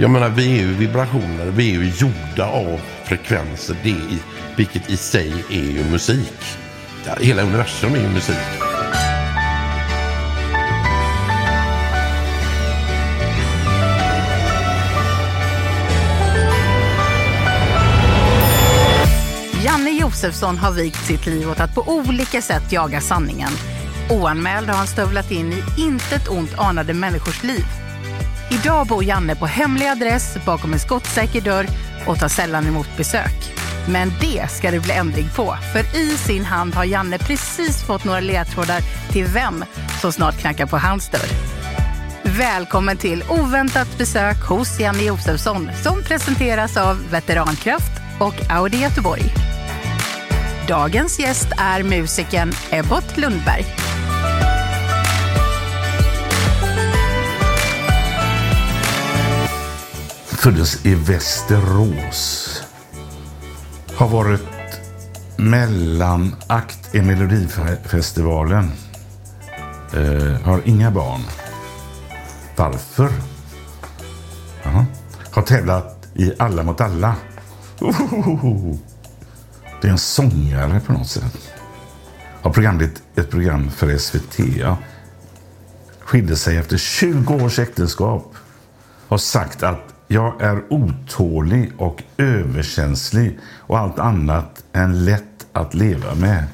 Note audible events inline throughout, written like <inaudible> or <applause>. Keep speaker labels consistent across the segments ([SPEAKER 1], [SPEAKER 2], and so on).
[SPEAKER 1] Jag menar, vi är ju vibrationer, vi är ju gjorda av frekvenser, det i, vilket i sig är ju musik. Ja, hela universum är ju musik.
[SPEAKER 2] Janne Josefsson har vikt sitt liv åt att på olika sätt jaga sanningen. Oanmäld har han stövlat in i intet ont anade människors liv. Idag bor Janne på hemlig adress bakom en skottsäker dörr och tar sällan emot besök. Men det ska det bli ändring på, för i sin hand har Janne precis fått några ledtrådar till vem som snart knackar på hans dörr. Välkommen till oväntat besök hos Janne Josefsson som presenteras av Veterankraft och Audi Göteborg. Dagens gäst är musikern Ebbot Lundberg.
[SPEAKER 1] Föddes i Västerås. Har varit mellanakt i Melodifestivalen. Eh, har inga barn. Varför? Aha. Har tävlat i Alla mot alla. Ohohoho. Det är en sångare på något sätt. Har programlett ett program för SVT. Ja. Skilde sig efter 20 års äktenskap. Har sagt att jag är otålig och överkänslig och allt annat än lätt att leva med.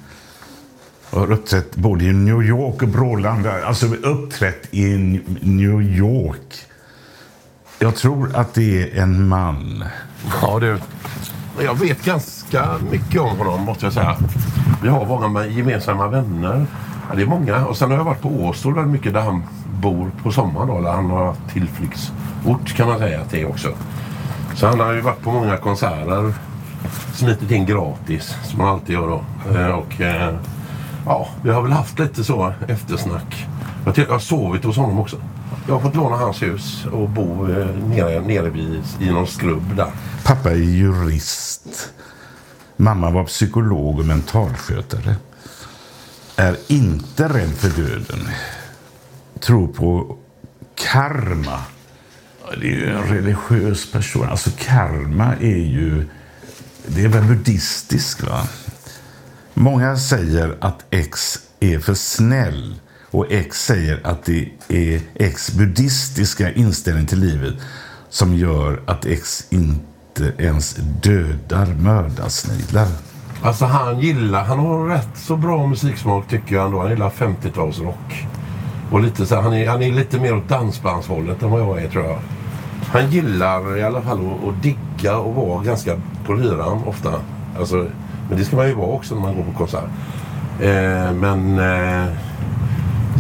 [SPEAKER 1] Jag Har uppträtt både i New York och Brålanda. Alltså uppträtt i New York. Jag tror att det är en man.
[SPEAKER 3] Ja, du. Jag vet ganska mycket om honom, måste jag säga. Vi har många gemensamma vänner. Ja, det är många. Och sen har jag varit på Åstol väldigt mycket där han bor på sommaren. Då, där han har tillflyktsort kan man säga att det är också. Så han har ju varit på många konserter. Smitit in gratis, som man alltid gör då. Mm. Och eh, ja, vi har väl haft lite så eftersnack. Jag, jag har sovit hos honom också. Jag har fått låna hans hus och bo eh, nere, nere vid, i någon skrubb där.
[SPEAKER 1] Pappa är jurist. Mamma var psykolog och mentalskötare. Är inte rädd för döden. Tror på karma. Det är ju en religiös person. Alltså karma är ju... Det är väl buddhistiskt va? Många säger att X är för snäll. Och X säger att det är X buddhistiska inställning till livet som gör att X inte ens dödar mördarsniglar.
[SPEAKER 3] Alltså han gillar, han har rätt så bra musiksmak tycker jag ändå. Han gillar 50-talsrock. Och lite så här, han, är, han är lite mer åt dansbandshållet än vad jag är tror jag. Han gillar i alla fall att, att digga och vara ganska på lyran ofta. Alltså, men det ska man ju vara också när man går på konsert. Eh, men eh,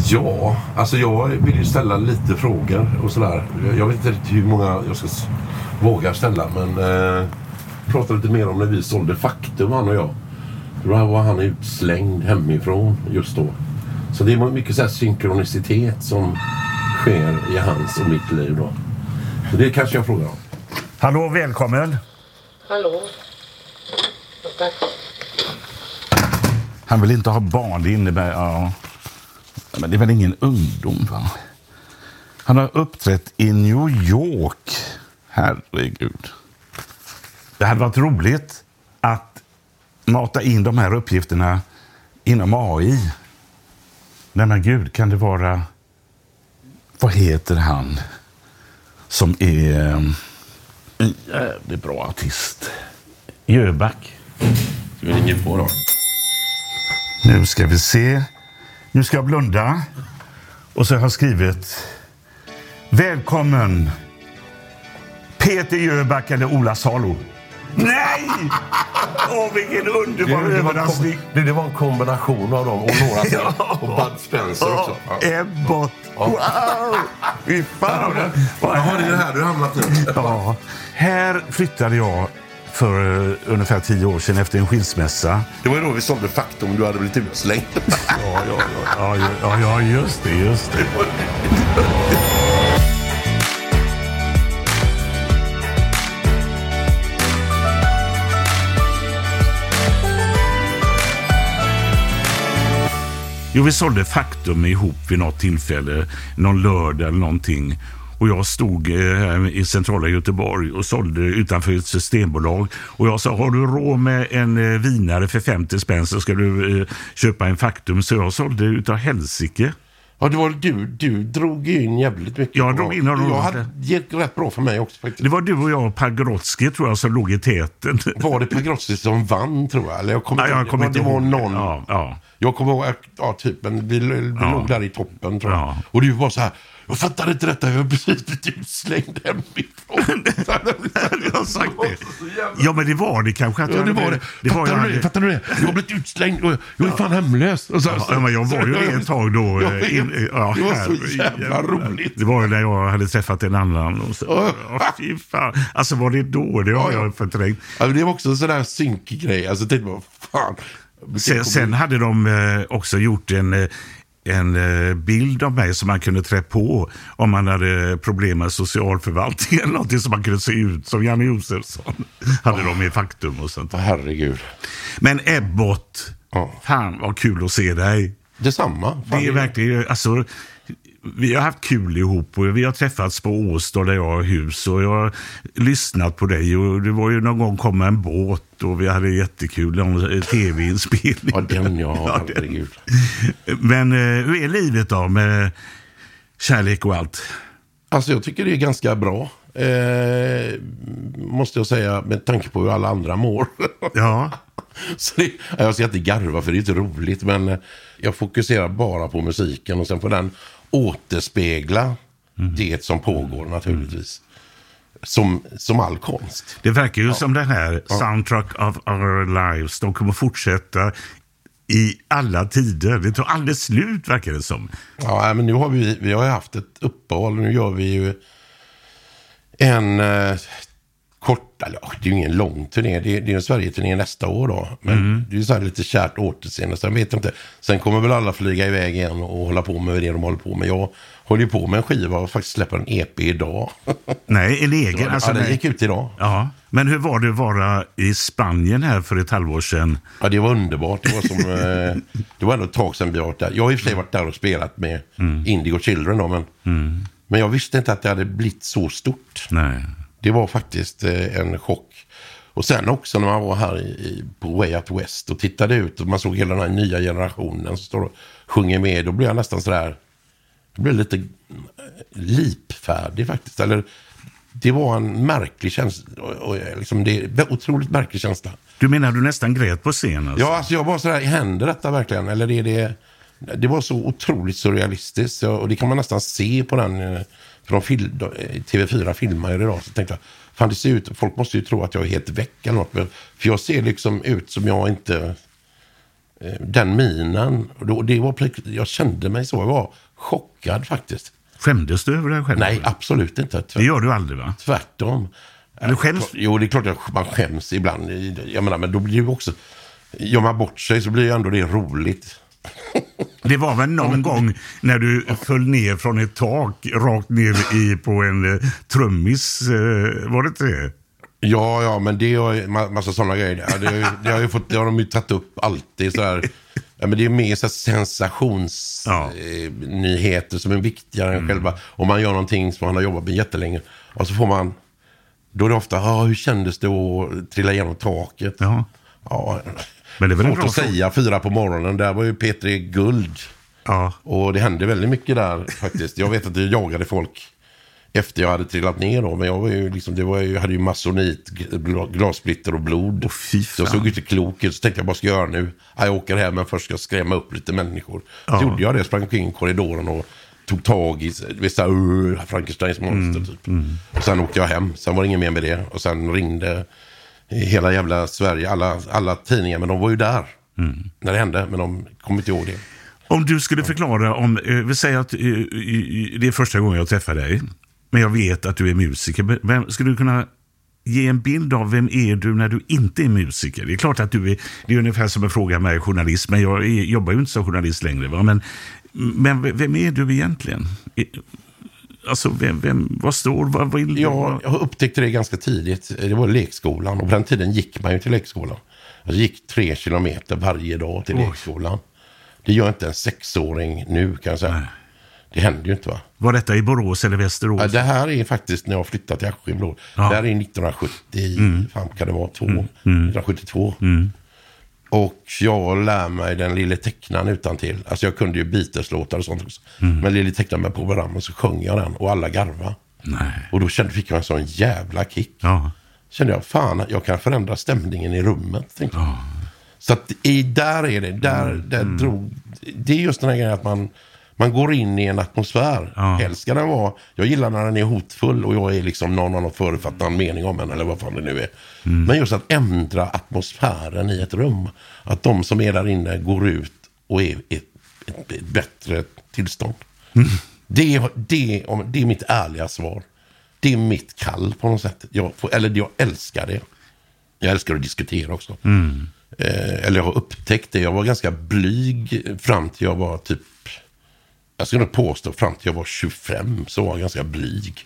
[SPEAKER 3] ja, alltså jag vill ju ställa lite frågor och sådär. Jag vet inte riktigt hur många jag ska våga ställa men eh, prata lite mer om när vi sålde Faktum han och jag. Då var han utslängd hemifrån just då. Så det är mycket så här synkronicitet som sker i hans och mitt liv då. Så det kanske jag frågar om.
[SPEAKER 1] Hallå, välkommen.
[SPEAKER 4] Hallå? Tack.
[SPEAKER 1] Han vill inte ha barn. Det innebär... Ja. Men det är väl ingen ungdom, va? Han har uppträtt i New York. Herregud. Det hade varit roligt att mata in de här uppgifterna inom AI. Nej, men gud, kan det vara... Vad heter han som är eh, en jävligt bra artist? Jöback.
[SPEAKER 3] Vi ringer på då.
[SPEAKER 1] Nu ska vi se. Nu ska jag blunda. Och så har jag skrivit Välkommen Peter Jöback eller Ola Salo. Nej! Åh, vilken underbar
[SPEAKER 3] Det, det, var en
[SPEAKER 1] överraskning.
[SPEAKER 3] kom, det, det var en kombination av dem och några till. <laughs> Och Bud Spencer också. Ja.
[SPEAKER 1] Ebbot. Wow! Fy fan.
[SPEAKER 3] Jaha, det är det här du hamnat nu.
[SPEAKER 1] Ja, här flyttade jag för eh, ungefär tio år sedan efter en skilsmässa.
[SPEAKER 3] Det var ju då vi sålde Faktum du hade blivit utslängd.
[SPEAKER 1] Ja, ja, ja, ja, ja, ja just det, just det. Jo, vi sålde Faktum ihop vid något tillfälle, någon lördag eller någonting. Och jag stod eh, här i centrala Göteborg och sålde utanför ett systembolag. Och jag sa, har du råd med en eh, vinare för 50 spänn så ska du eh, köpa en Faktum. Så jag sålde utav helsike.
[SPEAKER 3] Ja, det var du. Du drog in jävligt mycket.
[SPEAKER 1] Jag drog in honom.
[SPEAKER 3] Jag hade gick rätt bra för mig också faktiskt.
[SPEAKER 1] Det var du och jag och Pagrotsky tror jag som låg i täten.
[SPEAKER 3] Var det Pagrotsky som vann tror jag? Eller jag kommer
[SPEAKER 1] Ja, jag kommer inte
[SPEAKER 3] det var någon.
[SPEAKER 1] Ja, ja.
[SPEAKER 3] Jag kommer ihåg, ja typ, men vi, vi
[SPEAKER 1] Ja.
[SPEAKER 3] låg där i toppen tror jag.
[SPEAKER 1] Ja.
[SPEAKER 3] Och du var så här, jag fattar inte detta, jag har precis blivit utslängd hemifrån. <laughs>
[SPEAKER 1] jag har sagt det. Ja, men det var det kanske. Att
[SPEAKER 3] Ja,
[SPEAKER 1] jag
[SPEAKER 3] det var det.
[SPEAKER 1] det var
[SPEAKER 3] fattar,
[SPEAKER 1] jag
[SPEAKER 3] du det? fattar du det? Jag har blivit utslängd och jag är fan hemlös. Och så,
[SPEAKER 1] Ja, men jag var ju det ett tag då. <laughs>
[SPEAKER 3] Jag
[SPEAKER 1] in- ja,
[SPEAKER 3] det var så jävla roligt.
[SPEAKER 1] Det var ju när jag hade träffat en annan. Och så, ja, fy fan. Alltså var det då? Det har
[SPEAKER 3] Ja, ja.
[SPEAKER 1] jag förträngt.
[SPEAKER 3] Ja, det var också en sån där synkig grej. Alltså, tänkte man, fan.
[SPEAKER 1] Sen, sen hade de eh, också gjort en, eh, en eh, bild av mig som man kunde trä på om man hade problem med socialförvaltningen. <laughs> Någonting som man kunde se ut som Janne Josefsson. hade de i Faktum och sånt.
[SPEAKER 3] Herregud.
[SPEAKER 1] Men Ebbot,
[SPEAKER 3] Ja.
[SPEAKER 1] fan vad kul att se dig.
[SPEAKER 3] Detsamma. Fan,
[SPEAKER 1] Det är verkligen, alltså, vi har haft kul ihop och vi har träffats på Åstad där jag har hus och jag har lyssnat på dig och det var ju någon gång kom en båt och vi hade jättekul, någon eh, tv-inspelning.
[SPEAKER 3] Ja, den ja. <laughs>
[SPEAKER 1] Ja, den.
[SPEAKER 3] Herregud.
[SPEAKER 1] Men eh, hur är livet då med kärlek och allt?
[SPEAKER 3] Alltså jag tycker det är ganska bra. Eh, måste jag säga med tanke på hur alla andra mår. <laughs>
[SPEAKER 1] Ja,
[SPEAKER 3] Så det, jag ska inte garva för det är inte roligt. Men eh, jag fokuserar bara på musiken och sen får den återspegla det som pågår naturligtvis. Som, som all konst.
[SPEAKER 1] det verkar ju som den här Soundtrack of our lives, de kommer fortsätta i alla tider. Det tar aldrig slut verkar det som.
[SPEAKER 3] Ja, men nu har vi, vi har ju haft ett uppehåll. Nu gör vi ju en eh, kort, eller ja, det är ju ingen lång turné. Det är, det är en Sverige-turné nästa år då. Men det är ju så här lite kärt återseende. Sen vet jag inte. Sen kommer väl alla flyga iväg igen och hålla på med det de håller på med. Jag håller ju på med en skiva och faktiskt släpper en EP idag.
[SPEAKER 1] Nej, en egen. Alltså,
[SPEAKER 3] ja, den gick ut idag.
[SPEAKER 1] Ja, men hur var det att vara i Spanien här för ett halvår sedan?
[SPEAKER 3] Ja, det var underbart. Det var, som, eh, det var ändå ett tag sedan vi var där. Jag har i och för sig varit där och spelat med Indigo Children då, men, men jag visste inte att det hade blivit så stort.
[SPEAKER 1] Nej.
[SPEAKER 3] Det var faktiskt eh, en chock. Och sen också när man var här i, på Way Out West och tittade ut och man såg hela den här nya generationen som står och sjunger med. Då blev jag nästan sådär, jag blev lite eh, lipfärdig faktiskt. Eller, det var en märklig känsla. Och, och, liksom, det otroligt märklig känsla.
[SPEAKER 1] Du menar du nästan grät på scen? Alltså?
[SPEAKER 3] Ja, alltså jag var sådär, händer detta verkligen? Eller är det... Det var så otroligt surrealistiskt och det kan man nästan se på den. För fil, de, eh, TV4 filmar ju det idag. Så tänkte jag, fan det ser ut, folk måste ju tro att jag är helt väck eller något. För jag ser liksom ut som jag inte... eh, Den minen. Och då, det var, jag kände mig så, jag var chockad faktiskt.
[SPEAKER 1] Skämdes du över dig själv?
[SPEAKER 3] Nej, absolut inte.
[SPEAKER 1] Det gör du aldrig va?
[SPEAKER 3] Tvärtom.
[SPEAKER 1] Du skäms?
[SPEAKER 3] Jo, det är klart att man skäms ibland. Jag menar, men då blir det ju också... Gör man bort sig så blir ju ändå det roligt.
[SPEAKER 1] Det var väl någon gång när du föll ner från ett tak rakt ner i på en eh, trummis. Eh, var det inte det?
[SPEAKER 3] Ja, ja, men det ma- massa sådana grejer. Det, har ju- det, har ju fått, det har de ju tagit upp alltid. Så här. Ja, men det är mer sensationsnyheter
[SPEAKER 1] Ja.
[SPEAKER 3] eh, som är viktigare än själva. Om man gör någonting som man har jobbat med jättelänge. Och så får man, då är det ofta, ah, hur kändes det att trilla igenom taket?
[SPEAKER 1] Ja.
[SPEAKER 3] Ja,
[SPEAKER 1] Men det är väl
[SPEAKER 3] svårt att säga, fyra på morgonen. Där var ju P3 guld.
[SPEAKER 1] Ja.
[SPEAKER 3] Och det hände väldigt mycket där faktiskt. Jag vet att jag jagade folk efter jag hade trillat ner då. Men jag var ju liksom, det var ju, hade ju masonit, gl- glassplitter och blod. Så jag såg inte klok ut. Så tänkte jag, vad ska jag göra nu? Ja, jag åker hem men först ska jag skrämma upp lite människor. Så gjorde jag det, sprang omkring i korridoren och tog tag i vissa uh, Frankensteins monster
[SPEAKER 1] Mm,
[SPEAKER 3] typ. Och sen åkte jag hem. Sen var det inget mer med det. Och sen ringde hela jävla Sverige, alla, alla tidningar. Men de var ju där
[SPEAKER 1] Mm.
[SPEAKER 3] när det hände. Men de kom inte ihåg det.
[SPEAKER 1] Om du skulle förklara, om, eh, vi säger att eh, det är första gången jag träffar dig, men jag vet att du är musiker. Vem, skulle du kunna ge en bild av vem är du när du inte är musiker? Det är klart att du är, det är ungefär som att fråga mig journalist, men jag är, jobbar ju inte som journalist längre. Va? Men, men vem är du egentligen? Alltså, vem, vem, vad står, vad vill?
[SPEAKER 3] Jag, jag upptäckte det ganska tidigt. Det var lekskolan. Och på den tiden gick man ju till lekskolan. Jag gick tre kilometer varje dag till
[SPEAKER 1] Oj.
[SPEAKER 3] lekskolan. Det gör inte en sexåring nu kan jag säga. Det händer ju inte va.
[SPEAKER 1] Var detta i Borås eller Västerås?
[SPEAKER 3] Ja, det här är faktiskt när jag flyttade till Askim.
[SPEAKER 1] Ja. Mm.
[SPEAKER 3] Det här är 1970, fan kan det vara, två, 1972. Och jag lär mig den lille tecknaren utan till. Alltså jag kunde ju Beatles-låtar och sånt också.
[SPEAKER 1] Mm.
[SPEAKER 3] Men lille tecknaren med på Ram och så sjöng jag den och alla garva.
[SPEAKER 1] Nej.
[SPEAKER 3] Och då kände, fick jag en sån jävla kick.
[SPEAKER 1] Ja.
[SPEAKER 3] Kände jag, fan jag kan förändra stämningen i rummet. Tänkte jag. Så att i, där är det, där,
[SPEAKER 1] Mm,
[SPEAKER 3] där drog, det är just den här grejen att man, man går in i en atmosfär.
[SPEAKER 1] Ja.
[SPEAKER 3] Helst ska den vara, jag gillar när den är hotfull och jag är liksom någon har någon förutfattad mening om den eller vad fan det nu är.
[SPEAKER 1] Mm.
[SPEAKER 3] Men just att ändra atmosfären i ett rum. Att de som är där inne går ut och är i ett, ett, ett bättre tillstånd.
[SPEAKER 1] Mm.
[SPEAKER 3] Det, det, det är mitt ärliga svar. Det är mitt kall på något sätt. Jag, får, eller jag älskar det. Jag älskar att diskutera också. Eh, eller jag har upptäckt det. Jag var ganska blyg fram till jag var typ... Jag skulle påstå fram till jag var 25 så var jag ganska blyg.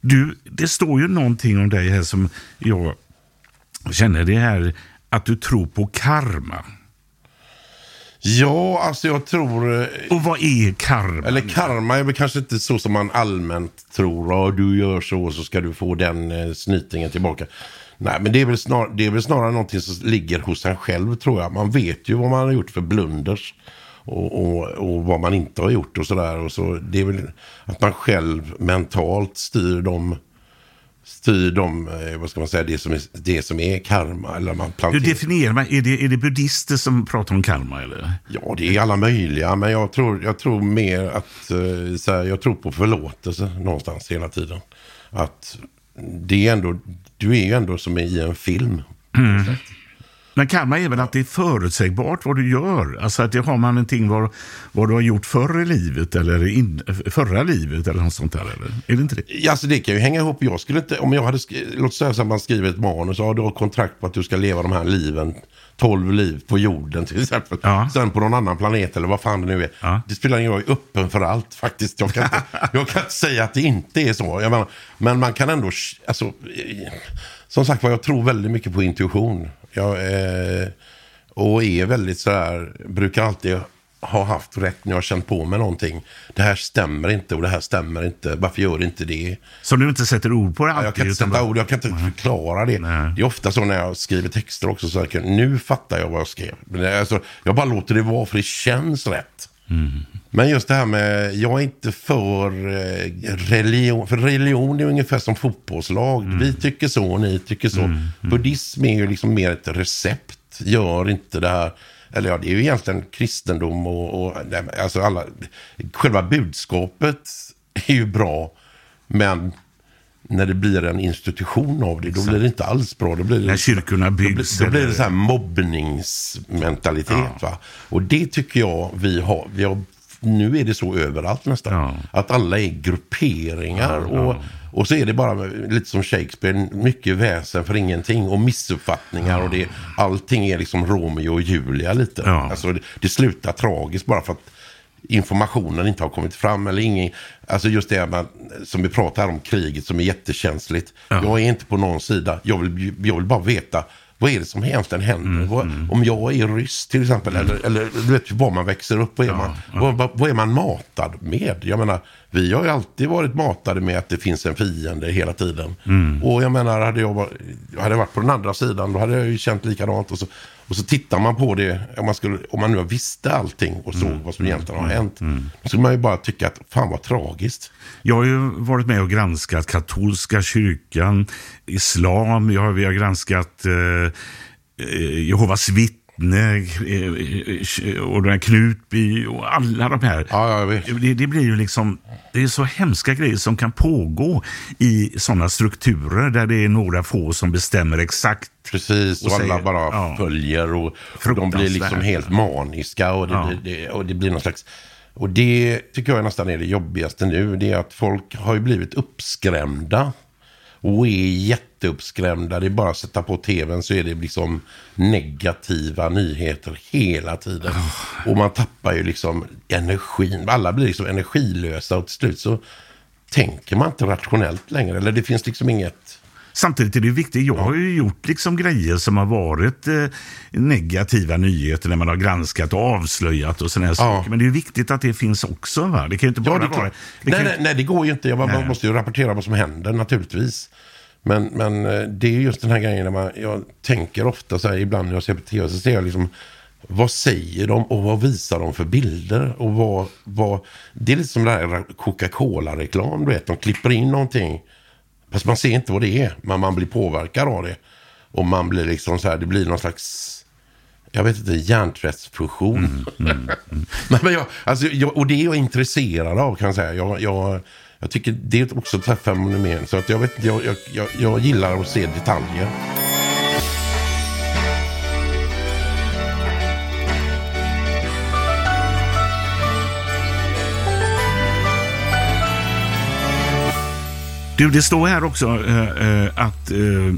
[SPEAKER 1] Du, det står ju någonting om dig här som jag känner. Det här att du tror på karma.
[SPEAKER 3] Ja, alltså jag tror... eh,
[SPEAKER 1] Och vad är karma?
[SPEAKER 3] Eller karma är väl kanske inte så som man allmänt tror. Ja, du gör så så ska du få den eh, snytingen tillbaka. Nej, men det är, väl snar, det är väl snarare någonting som ligger hos en själv tror jag. Man vet ju vad man har gjort för blunders. Och, och, och vad man inte har gjort och sådär. Och så, det är väl att man själv mentalt styr de, styr de eh, vad ska man säga, det som är, det som är karma. Eller man
[SPEAKER 1] Hur
[SPEAKER 3] planterar.
[SPEAKER 1] definierar man? Är det, är det buddhister som pratar om karma? Eller?
[SPEAKER 3] Ja, det är alla möjliga. Men jag tror, jag tror mer att, eh, så här, jag tror på förlåtelse någonstans hela tiden. Att det är ändå, du är ju ändå som i en film.
[SPEAKER 1] Men karma är väl att det är förutsägbart vad du gör. Alltså att det har man någonting vad, vad du har gjort förr i livet eller in, förra livet eller något sånt där. Eller? Är det inte det?
[SPEAKER 3] Ja, Alltså det kan ju hänga ihop. Jag skulle inte, om jag hade, låt säga att man skriver ett manus, ja du har kontrakt på att du ska leva de här liven, 12 liv på jorden till exempel.
[SPEAKER 1] Ja.
[SPEAKER 3] Sen på någon annan planet eller vad fan det nu är.
[SPEAKER 1] Ja.
[SPEAKER 3] Det spelar ingen roll, jag är öppen för allt faktiskt. Jag kan inte, <laughs> jag kan inte säga att det inte är så. Menar, men man kan ändå, alltså, som sagt var, jag tror väldigt mycket på intuition. Jag, eh, och är väldigt sådär, brukar alltid ha haft rätt när jag har känt på mig någonting. Det här stämmer inte och det här stämmer inte. Varför gör det inte det?
[SPEAKER 1] Som du inte sätter ord på det alltid.
[SPEAKER 3] Jag kan inte sätta ord, jag kan inte förklara det.
[SPEAKER 1] Nej.
[SPEAKER 3] Det är ofta så när jag skriver texter också, så kan, nu fattar jag vad jag skrev. Men alltså, jag bara låter det vara för det känns rätt. Men just det här med, jag är inte för eh, religion, för religion är ungefär som fotbollslag. Vi tycker så, ni tycker så. Buddhism är ju liksom mer ett recept, gör inte det här. Eller ja, det är ju egentligen kristendom och, och alltså alla, själva budskapet är ju bra, men när det blir en institution av det, då blir det inte alls bra. Då blir det,
[SPEAKER 1] När kyrkorna
[SPEAKER 3] då
[SPEAKER 1] byggs.
[SPEAKER 3] då blir det så här mobbningsmentalitet. Va? Och det tycker jag vi har, vi har nu är det så överallt nästan.
[SPEAKER 1] Ja.
[SPEAKER 3] Att alla är grupperingar. och, och så är det bara lite som Shakespeare, mycket väsen för ingenting. Och missuppfattningar. Och det, allting är liksom Romeo och Julia lite.
[SPEAKER 1] Ja.
[SPEAKER 3] Alltså, det, det slutar tragiskt bara för att informationen inte har kommit fram. Eller ingen, alltså just det man, som vi pratar om kriget som är jättekänsligt. Jag är inte på någon sida. Jag vill, jag vill bara veta vad är det som egentligen händer? vad, Om jag är ryss till exempel, eller, eller du vet var man växer upp, vad är, man, Vad, vad, vad är man matad med? Jag menar, vi har ju alltid varit matade med att det finns en fiende hela tiden. Och jag menar, hade jag, varit, hade jag varit på den andra sidan, då hade jag ju känt likadant. Och så, och så tittar man på det, om man, skulle, om man nu visste allting och såg vad som egentligen har hänt. Då skulle man ju bara tycka att fan vad tragiskt.
[SPEAKER 1] Jag har ju varit med och granskat katolska kyrkan, islam, jag har, vi har granskat eh, eh, Jehovas vittne eh, eh, och den här Knutby och alla de här.
[SPEAKER 3] Ja, ja, jag vet.
[SPEAKER 1] Det, det blir ju liksom, det är så hemska grejer som kan pågå i sådana strukturer där det är några få som bestämmer exakt
[SPEAKER 3] Precis, och,
[SPEAKER 1] Och
[SPEAKER 3] alla
[SPEAKER 1] säger-
[SPEAKER 3] bara
[SPEAKER 1] ja.
[SPEAKER 3] följer och, och de blir liksom helt maniska och det,
[SPEAKER 1] Ja.
[SPEAKER 3] blir, det, och det blir någon slags... Och det tycker jag nästan är det jobbigaste nu, det är att folk har ju blivit uppskrämda. Och är jätteuppskrämda. Det är bara att sätta på tvn så är det liksom negativa nyheter hela tiden. Och man tappar ju liksom energin. Alla blir liksom energilösa och till slut så tänker man inte rationellt längre. Eller det finns liksom inget...
[SPEAKER 1] Samtidigt är det viktigt, jag har ju gjort liksom grejer som har varit eh, negativa nyheter när man har granskat och avslöjat och sådana här saker. Men det är ju viktigt att det finns också. Va? Det kan ju inte bara
[SPEAKER 3] Ja,
[SPEAKER 1] vara... Det
[SPEAKER 3] nej,
[SPEAKER 1] kan,
[SPEAKER 3] nej, nej, det går ju inte. Jag
[SPEAKER 1] Nej.
[SPEAKER 3] måste ju rapportera vad som händer naturligtvis. Men, men eh, det är just den här grejen när man, jag tänker ofta så här, ibland när jag ser på tv så ser jag liksom, vad säger de och vad visar de för bilder? Och vad, vad, det är lite som det här Coca-Cola-reklam, du vet, de klipper in någonting. Fast man ser inte vad det är, men man blir påverkad av det. Och man blir liksom så här, det blir någon slags jag vet inte, hjärntvättsfusion.
[SPEAKER 1] Mm, <laughs>
[SPEAKER 3] men, men jag, alltså, jag, och det är jag intresserad av kan jag säga. Jag, jag, jag tycker det är också ett fenomen. Så att jag, vet, jag, jag, jag, jag gillar att se detaljer.
[SPEAKER 1] Du, det står här också eh, eh, att... Eh,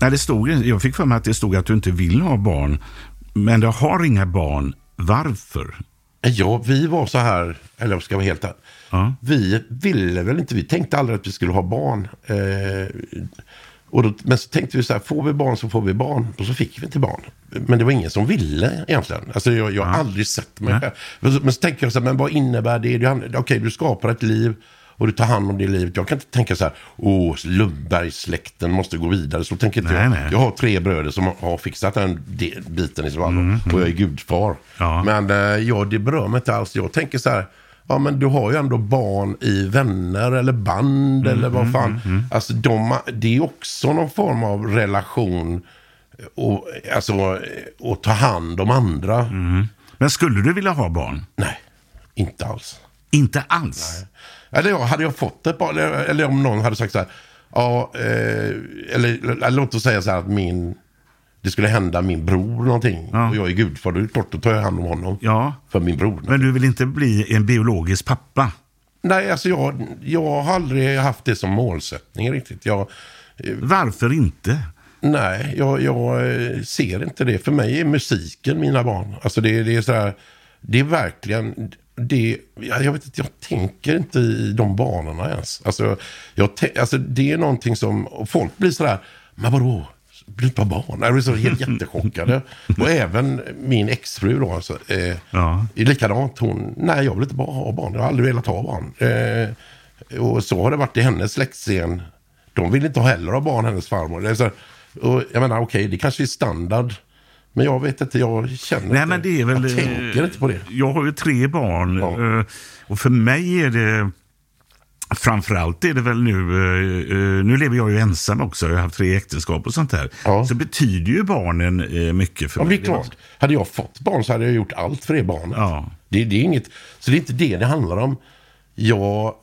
[SPEAKER 1] nej, det stod, jag fick för mig att det stod att du inte vill ha barn. Men du har inga barn. Varför?
[SPEAKER 3] Ja, vi var så här, eller jag ska vara helt ärlig.
[SPEAKER 1] Ja.
[SPEAKER 3] Vi ville väl inte, vi tänkte aldrig att vi skulle ha barn. Eh, och då, men så tänkte vi så här, får vi barn så får vi barn. Och så fick vi inte barn. Men det var ingen som ville egentligen. Alltså jag, jag har aldrig sett mig själv. Men så, men så tänker jag så här, men vad innebär det? Okej, du skapar ett liv och du tar hand om det livet. Jag kan inte tänka så här, åh, Lundbergssläkten måste gå vidare. Så tänker inte
[SPEAKER 1] Nej,
[SPEAKER 3] jag.
[SPEAKER 1] nej.
[SPEAKER 3] Jag har tre bröder som har fixat den de- biten i så fall. Och jag är gudfar.
[SPEAKER 1] Mm, Ja.
[SPEAKER 3] Men eh, ja, det berör mig inte alls. Jag tänker så här, ja men du har ju ändå barn i vänner eller band
[SPEAKER 1] Mm,
[SPEAKER 3] eller vad fan. Alltså de, det är också någon form av relation. Och, alltså, och ta hand om andra.
[SPEAKER 1] Mm. Men skulle du vilja ha barn?
[SPEAKER 3] Nej, inte alls.
[SPEAKER 1] Inte alls?
[SPEAKER 3] Eller ja, hade jag fått ett barn, eller, eller om någon hade sagt så här, ja, eh, eller, eller låt oss säga så här att min, det skulle hända min bror någonting.
[SPEAKER 1] Ja.
[SPEAKER 3] Och jag är gudfar, då är det klart, då tar jag hand om honom.
[SPEAKER 1] Ja.
[SPEAKER 3] För min bror.
[SPEAKER 1] Men du vill inte bli en biologisk pappa?
[SPEAKER 3] Nej, alltså jag, jag har aldrig haft det som målsättning riktigt. Jag,
[SPEAKER 1] Varför inte?
[SPEAKER 3] nej, jag, jag eh, ser inte det. För mig är musiken mina barn. Alltså det, det är så här, det är verkligen, det, jag vet inte, jag tänker inte i de banorna ens. Alltså, jag, alltså det är någonting som, och folk blir så här, men vadå? Du inte barn? Jag blir så helt jättechockade. <laughs> Och även min exfru då, alltså, eh,
[SPEAKER 1] Ja.
[SPEAKER 3] är likadant. Hon, nej jag vill inte bara ha barn. Jag har aldrig velat ha barn. Eh, och så har det varit i hennes släktscen. De vill inte heller ha barn, hennes farmor. Så, och jag menar, okej, det kanske är standard. Men jag vet inte, jag känner
[SPEAKER 1] Nej,
[SPEAKER 3] inte.
[SPEAKER 1] men det är väl...
[SPEAKER 3] Jag tänker inte på det.
[SPEAKER 1] Jag har ju tre barn
[SPEAKER 3] Ja.
[SPEAKER 1] eh, och för mig är det... Framförallt är det väl nu, eh, eh, nu lever jag ju ensam också, jag har haft tre äktenskap och sånt där.
[SPEAKER 3] Ja.
[SPEAKER 1] Så betyder ju barnen mycket för
[SPEAKER 3] Ja, men det
[SPEAKER 1] mig.
[SPEAKER 3] är klart. Hade jag fått barn så hade jag gjort allt för det barnet.
[SPEAKER 1] Ja.
[SPEAKER 3] Det, det är inget, så det är inte det det handlar om. Jag,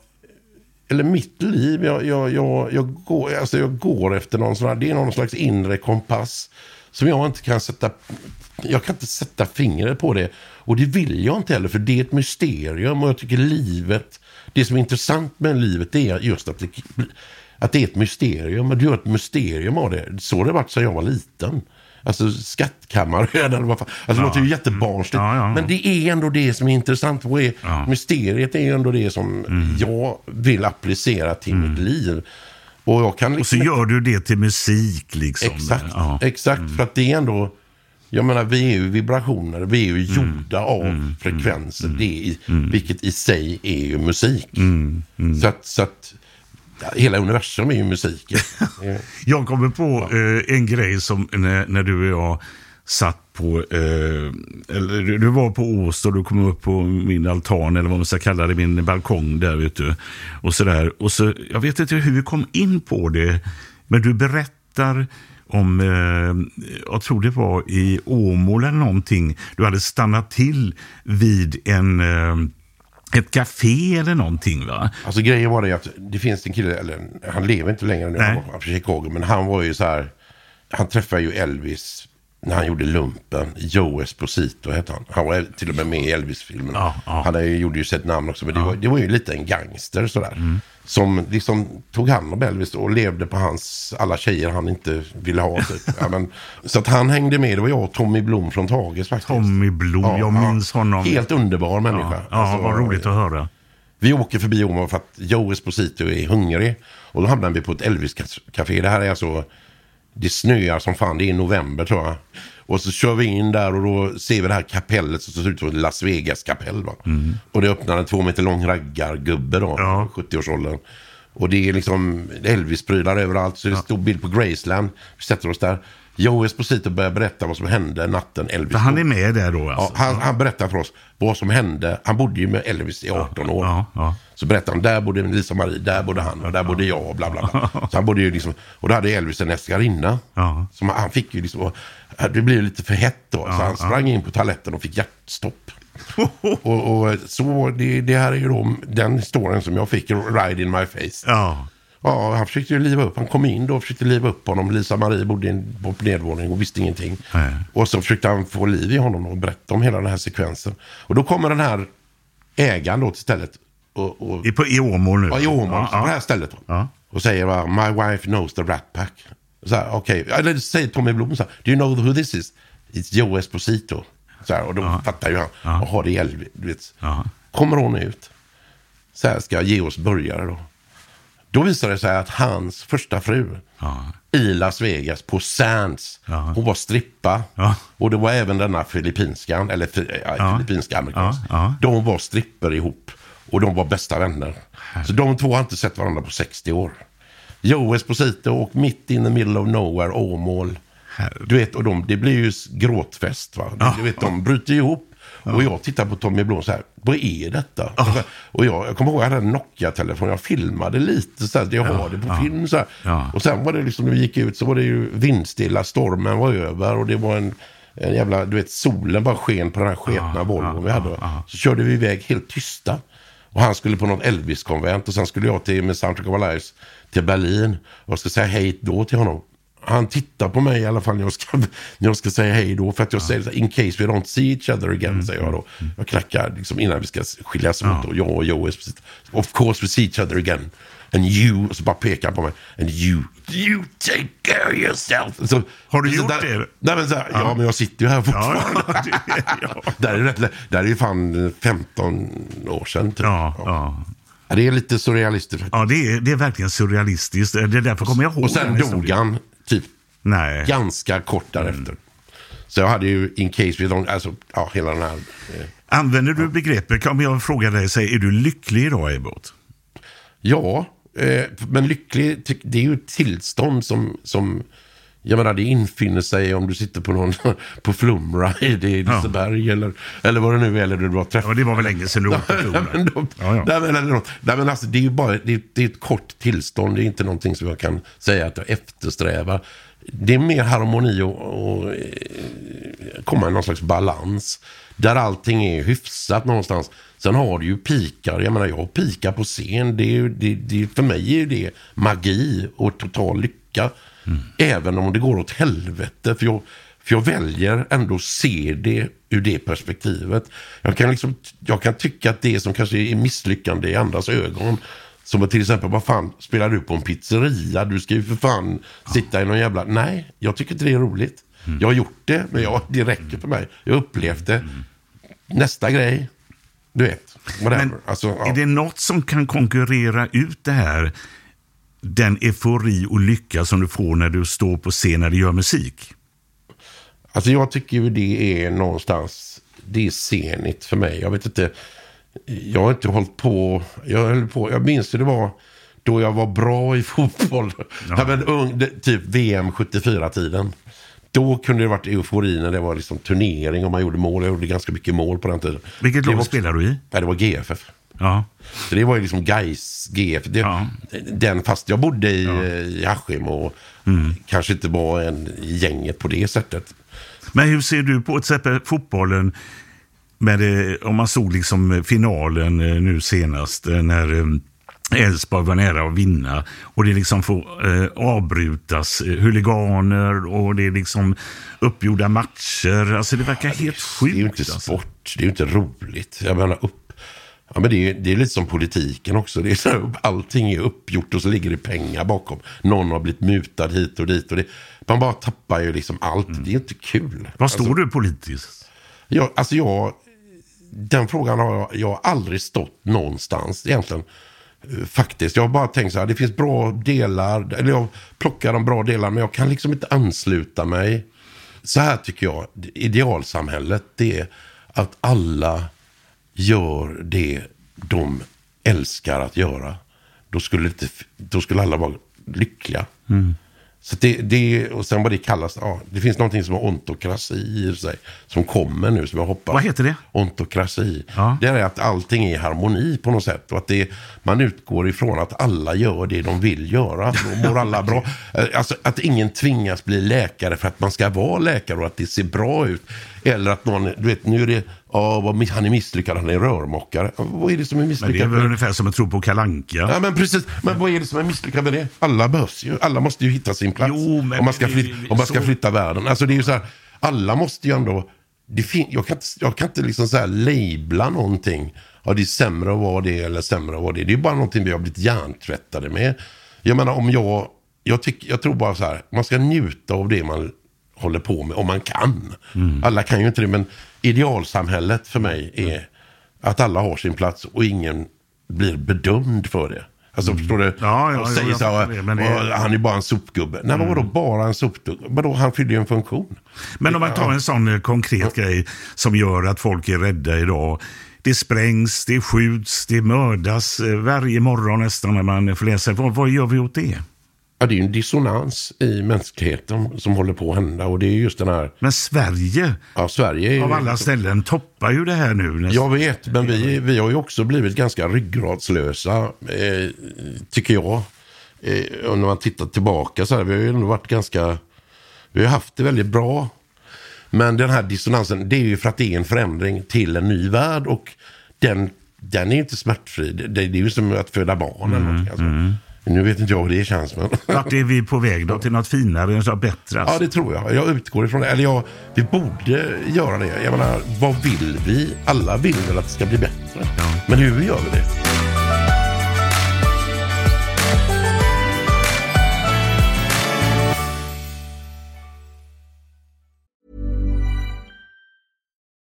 [SPEAKER 3] eller mitt liv, jag, jag, jag, jag, går, alltså jag går efter någon sån här, det är någon slags inre kompass som jag inte kan sätta... Jag kan inte sätta fingret på det. Och det vill jag inte heller, för det är ett mysterium. Och jag tycker livet... Det som är intressant med livet är just att det, att det är ett mysterium. Och du gör ett mysterium av det. Så har det varit sedan jag var liten. Alltså skattkammaröden <laughs> eller vad fan. Alltså det låter ju jättebarnsligt.
[SPEAKER 1] Ja, ja, ja.
[SPEAKER 3] Men det är ändå det som är intressant. Vad är,
[SPEAKER 1] Ja.
[SPEAKER 3] Mysteriet är ändå det som jag vill applicera till mitt liv. Och jag kan
[SPEAKER 1] Och så
[SPEAKER 3] liksom
[SPEAKER 1] gör du det till musik liksom.
[SPEAKER 3] Exakt,
[SPEAKER 1] Ja.
[SPEAKER 3] exakt. För att det är ändå... Jag menar, vi är ju vibrationer. Vi är ju gjorda av frekvenser. Det är, i- Vilket i sig är ju musik. Så att... Så att ja, hela universum är ju musiken. Eh, <laughs>
[SPEAKER 1] Jag kommer på eh, en grej som när, när du och jag satt på, eh, eller du- var på Ås och du kom upp på min altan eller vad man ska kalla det, min balkong där vet du. Och sådär. Och så, jag vet inte hur vi kom in på det, men du berättar om, eh, jag tror det var i Åmål eller någonting, du hade stannat till vid en, eh, ett café eller någonting va?
[SPEAKER 3] Alltså grejen var det att det finns en kille, eller han lever inte längre nu, han
[SPEAKER 1] Nej.
[SPEAKER 3] var från Chicago, men han var ju så här, han träffade ju Elvis när han gjorde lumpen. Joe Esposito hette han. Han var till och med med i Elvis-filmen.
[SPEAKER 1] Ja, ja.
[SPEAKER 3] Han gjorde ju sitt namn också, men det, var, det var ju lite en gangster sådär.
[SPEAKER 1] Mm.
[SPEAKER 3] Som liksom tog hand om Elvis och levde på hans, alla tjejer han inte ville ha. Typ. <laughs> ja, men, så att han hängde med, det var jag och Tommy Blom från Tages faktiskt.
[SPEAKER 1] Tommy Blom, jag minns honom.
[SPEAKER 3] Helt underbar människa.
[SPEAKER 1] Ja, ja
[SPEAKER 3] Alltså,
[SPEAKER 1] vad roligt att höra.
[SPEAKER 3] vi åker förbi Åmål för att Joe Esposito är hungrig. Och då hamnar vi på ett Elvis-café. Det här är alltså, det snöar som fan, det är november tror jag. Och så kör vi in där och då ser vi det här kapellet som ser ut som ett Las Vegas-kapell. Va? Och det öppnar en två meter lång raggargubbe då,
[SPEAKER 1] Ja.
[SPEAKER 3] 70-årsåldern. Och det är liksom Elvis-prylar överallt. Så det är en stor bild på Graceland. Vi sätter oss där. Joe Esposito börjar berätta vad som hände natten Elvis
[SPEAKER 1] För han
[SPEAKER 3] dog.
[SPEAKER 1] är med där då
[SPEAKER 3] Ja,
[SPEAKER 1] alltså?
[SPEAKER 3] han, han berättar för oss vad som hände. Han bodde ju med Elvis i 18 år.
[SPEAKER 1] ja, ja.
[SPEAKER 3] Så berättade han, där bodde Lisa Marie, där bodde han och där bodde jag och bla bla bla. <laughs> Så han bodde ju liksom, och då hade Elvis en älskarinna.
[SPEAKER 1] Ja.
[SPEAKER 3] Som han fick ju liksom, det blev lite för hett då. så han sprang in på toaletten och fick hjärtstopp. <laughs> och, och så, det, det här är ju då den historien som jag fick, ride in my face.
[SPEAKER 1] Ja.
[SPEAKER 3] Ja, han försökte ju liva upp. Han kom in då och försökte liva upp honom. Lisa Marie bodde på nedervåning och visste ingenting.
[SPEAKER 1] Nej.
[SPEAKER 3] Och så försökte han få liv i honom och berätta om hela den här sekvensen. Och då kommer den här ägaren då till stället. Och, och,
[SPEAKER 1] I, på, I Åmål nu?
[SPEAKER 3] ja, i Åmål,
[SPEAKER 1] Ja,
[SPEAKER 3] på det här
[SPEAKER 1] ja.
[SPEAKER 3] stället. Då.
[SPEAKER 1] Ja.
[SPEAKER 3] Och säger va, my wife knows the rat pack. Så här, okej. Eller säger Tommy Blom så här, do you know who this is? It's Joe Esposito. Så här, och då fattar ju han, jaha det är Elvis.
[SPEAKER 1] Ja.
[SPEAKER 3] Kommer hon ut. Så här ska ge oss burgare då. Då visar det sig att hans första fru
[SPEAKER 1] Ja.
[SPEAKER 3] i Las Vegas på Sands,
[SPEAKER 1] Ja.
[SPEAKER 3] hon var strippa.
[SPEAKER 1] Ja.
[SPEAKER 3] Och det var även denna filippinskan, eller filippinska amerikansk. De var stripper ihop och de var bästa vänner. Så de två har inte sett varandra på 60 år. Joe Esposito och mitt in the middle of nowhere, Åmål. Du vet, och de, det blir ju gråtfest. Va? Du vet, de bryter ihop. Och jag tittar på Tommy Blom så här, vad är detta? Och jag, jag kommer ihåg, jag hade en Nokia-telefon, jag filmade lite så här, jag har det på film så.
[SPEAKER 1] Ja.
[SPEAKER 3] Och sen var det liksom, när vi gick ut så var det ju vindstilla, stormen var över och det var en, en jävla, du vet, solen bara sken på den här sketna Volvon vi hade. Så körde vi iväg helt tysta. Och han skulle på något Elvis-konvent och sen skulle jag till med Soundtrack of Our Lives till Berlin. Och jag ska säga hej då till honom. Han tittar på mig i alla fall när jag ska, <laughs> när jag ska säga hej då. För att jag säger så här, in case we don't see each other again, säger jag då. Jag knackar liksom innan vi ska skiljas åt. Och jag och Joe, of course we see each other again. And you, och så bara pekar han på mig. And you, you take care of yourself. Så,
[SPEAKER 1] Har du gjort
[SPEAKER 3] där,
[SPEAKER 1] det?
[SPEAKER 3] Nej, men så här, ja. men jag sitter ju här fortfarande.
[SPEAKER 1] Ja, <laughs> det- ja.
[SPEAKER 3] där, är lä- där är ju fan 15 år sedan. Typ.
[SPEAKER 1] Ja, ja.
[SPEAKER 3] Ja, Det är lite surrealistiskt
[SPEAKER 1] ja det, är, det är verkligen surrealistiskt. Det är därför kommer jag ihåg
[SPEAKER 3] Och sen dog han typ
[SPEAKER 1] Nej.
[SPEAKER 3] ganska kort därefter. Så jag hade ju in case we don't, alltså ja, hela den här. Eh,
[SPEAKER 1] Använder du begreppet, om jag frågar dig, säg, är du lycklig idag Ebbot?
[SPEAKER 3] ja, eh, men lycklig, det är ju ett tillstånd som, som jag menar, det infinner sig om du sitter på någon <laughs> på flumride i Liseberg eller, eller vad det nu är, eller du har träffat
[SPEAKER 1] Ja, det var väl länge sedan du åkte <laughs>
[SPEAKER 3] Nej,
[SPEAKER 1] floden.
[SPEAKER 3] men de,
[SPEAKER 1] Ja, ja.
[SPEAKER 3] Nej, men, nej, men alltså, det är ju bara det, det är ett kort tillstånd. Det är inte någonting som jag kan säga att jag eftersträvar. Det är mer harmoni och, och eh, komma i någon slags balans. Där allting är hyfsat någonstans. Sen har du ju pikar. Jag menar, jag har pikar på scen. Det är, det, det, för mig är det magi och total lycka. Även om det går åt helvete. För jag, för jag väljer ändå att se det ur det perspektivet. Jag kan, liksom, jag kan tycka att det som kanske är misslyckande i andras ögon. Som till exempel, vad fan spelar du på en pizzeria? Du ska ju för fan sitta i någon jävla... Nej, jag tycker inte det är roligt. Jag har gjort det, men jag, det räcker för mig. Jag har upplevt det. Nästa grej, du vet. Whatever.
[SPEAKER 1] Men
[SPEAKER 3] alltså, ja.
[SPEAKER 1] är det något som kan konkurrera ut det här, den eufori och lycka som du får när du står på scen när du gör musik?
[SPEAKER 3] Alltså jag tycker ju det är någonstans, det är scenigt för mig. Jag vet inte, jag har inte hållit på, jag höll på, jag minns det var då jag var bra i <laughs> fotboll. Ja. men ung, det, typ VM 74-tiden. Då kunde det varit eufori när det var liksom turnering och man gjorde mål. Jag gjorde ganska mycket mål på den tiden.
[SPEAKER 1] Vilket lag spelar du i?
[SPEAKER 3] Nej, det var GFF.
[SPEAKER 1] Ja.
[SPEAKER 3] Så det var ju liksom Gais GF. Det,
[SPEAKER 1] Ja.
[SPEAKER 3] den, fast jag bodde i, eh, i Askim och kanske inte var en gänget på det sättet.
[SPEAKER 1] Men hur ser du på till exempel fotbollen? Med om man såg liksom finalen eh, nu senast eh, när eh, Elfsborg var nära att vinna och det liksom får eh, avbrytas, eh, huliganer och det är liksom uppgjorda matcher. Alltså det verkar helt
[SPEAKER 3] Det är ju
[SPEAKER 1] sjukt.
[SPEAKER 3] inte
[SPEAKER 1] alltså.
[SPEAKER 3] sport, det är ju inte roligt. Jag menar upp. Ja, men det, är, det är lite som politiken också. Det är så här, allting är uppgjort och så ligger det pengar bakom. Någon har blivit mutad hit och dit. Och det, man bara tappar ju liksom allt. Det är inte kul.
[SPEAKER 1] Var står du politiskt?
[SPEAKER 3] Jag, alltså jag, den frågan har jag, jag har aldrig stått någonstans egentligen. Eh, Faktiskt. Jag har bara tänkt så här, det finns bra delar, eller jag plockar de bra delarna, men jag kan liksom inte ansluta mig. Så här tycker jag, idealsamhället, det är att alla gör det de älskar att göra. Då skulle, inte, då skulle alla vara lyckliga. Så det, det, och sen vad det kallas, ja, det finns någonting som har ontokrasi i sig. Som kommer nu, som jag hoppas.
[SPEAKER 1] Vad heter det?
[SPEAKER 3] Ontokrasi.
[SPEAKER 1] Ja.
[SPEAKER 3] Det är att allting är i harmoni på något sätt. Och att det, man utgår ifrån att alla gör det de vill göra. Då mår alla bra. <laughs> Eh, Alltså att ingen tvingas bli läkare för att man ska vara läkare och att det ser bra ut. Eller att någon, du vet, nu är det, ja, han är misslyckad, han är rörmokare. Vad är det som är
[SPEAKER 1] Men det är
[SPEAKER 3] misslyckat?
[SPEAKER 1] väl ungefär som att tro på kalanka.
[SPEAKER 3] Ja, men precis. Men vad är det som är misslyckat med det? Alla behövs ju. Alla måste ju hitta sin plats.
[SPEAKER 1] Jo, men-
[SPEAKER 3] om, man ska flytta, om man ska flytta världen. Alltså det är ju så här, alla måste ju ändå... Det fin- jag, kan inte, jag kan inte liksom så här labla någonting. Ja, det är sämre att vara det eller sämre att vara det. Det är bara någonting vi har blivit hjärntvättade med. Jag menar om jag... Jag, tyck, jag tror bara så här, man ska njuta av det man håller på med, om man kan.
[SPEAKER 1] Mm.
[SPEAKER 3] Alla kan ju inte det, men idealsamhället för mig är att alla har sin plats och ingen blir bedömd för det. Alltså förstår du?
[SPEAKER 1] Mm. Ja, ja,
[SPEAKER 3] och säger så här,
[SPEAKER 1] det, Mm.
[SPEAKER 3] "Åh, han är bara en sopgubbe. Nej, men vadå bara en sopgubbe? Vadå, han fyller ju en funktion.
[SPEAKER 1] Men om man tar en sån eh, konkret grej som gör att folk är rädda idag. Det sprängs, det skjuts, det mördas eh, varje morgon nästan när man får läsa. Vad, vad gör vi åt det?
[SPEAKER 3] Ja, det är ju en dissonans i mänskligheten som håller på att hända. Och det är just den här,
[SPEAKER 1] Men Sverige,
[SPEAKER 3] ja Sverige är
[SPEAKER 1] av alla ställen, toppar ju det här nu. nästan.
[SPEAKER 3] Jag vet, men vi, vi har ju också blivit ganska ryggradslösa, eh, tycker jag. Eh, och när man tittar tillbaka så här, vi har ju ändå varit ganska, vi har haft det väldigt bra. Men den här dissonansen, det är ju för att det är en förändring till en ny värld och den, den är inte smärtfri. Det, det är ju som att föda barn eller någonting. Alltså. Nu vet inte jag hur det känns, men... <laughs>
[SPEAKER 1] Vart är vi på väg då? Till något finare, något bättre?
[SPEAKER 3] Ja,
[SPEAKER 1] Alltså?
[SPEAKER 3] det tror jag. Jag utgår ifrån det. Eller jag, vi borde göra det. Jag menar, vad vill vi? Alla vill väl att det ska bli bättre. Men hur gör vi det?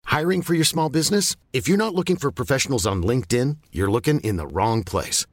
[SPEAKER 5] Hiring for your small business? If you're not looking for professionals on LinkedIn, you're looking in the wrong place.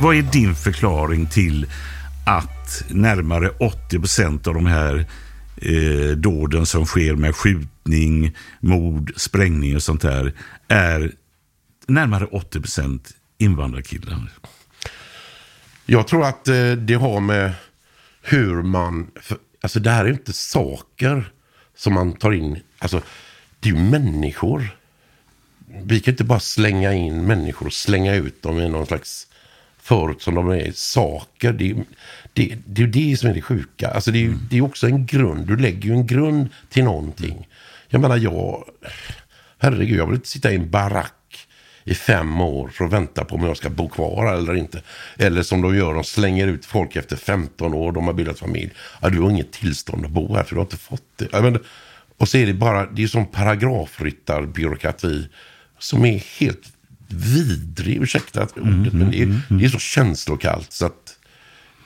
[SPEAKER 1] Vad är din förklaring till att närmare 80 procent av de här eh, dåden som sker med skjutning, mord, sprängning och sånt där är närmare 80 procent invandrarkillar?
[SPEAKER 3] Jag tror att eh, det har med hur man... För, alltså det här är inte saker som man tar in. Alltså det är ju människor. Vi kan inte bara slänga in människor och slänga ut dem i någon slags förut som de är saker. Det, det, det är det som är det sjuka. Alltså det är, ju- det är också en grund. Du lägger ju en grund till någonting. Jag menar jag... Herregud, jag vill inte sitta i en barack i fem år för att vänta på om jag ska bo kvar eller inte. Eller som de gör, de slänger ut folk efter 15 år, de har bildat familj. Ja, du har inget tillstånd att bo här för du har inte fått det. Ja, men, och så är det bara, det är som paragrafryttarbyråkrati som är helt vidrig, ursäkta ordet, men det är, det är så känslokallt så att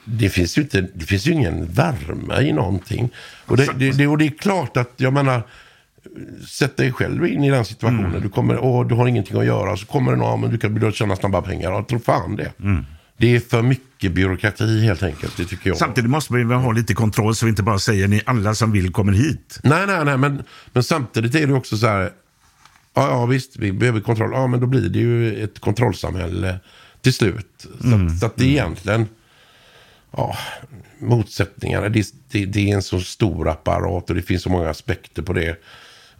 [SPEAKER 3] det finns ju, inte, det finns ju ingen värme i någonting. Och det, det, det, och det är klart att, jag menar, sätt dig själv in i den situationen. Du, kommer, och du har ingenting att göra, så kommer det någon, men du kan börja tjäna snabba pengar. Jag tror fan det. Det är för mycket byråkrati helt enkelt, det tycker jag.
[SPEAKER 1] Samtidigt måste ju ha lite kontroll så vi inte bara säger ni alla som vill kommer hit.
[SPEAKER 3] Nej, nej, nej, men, men samtidigt är det också så här. Ja, ja, visst, vi behöver kontroll. Ja, men då blir det ju ett kontrollsamhälle till slut. Så, att, så att det är egentligen, ja, motsättningarna. Det, det, det är en så stor apparat och det finns så många aspekter på det.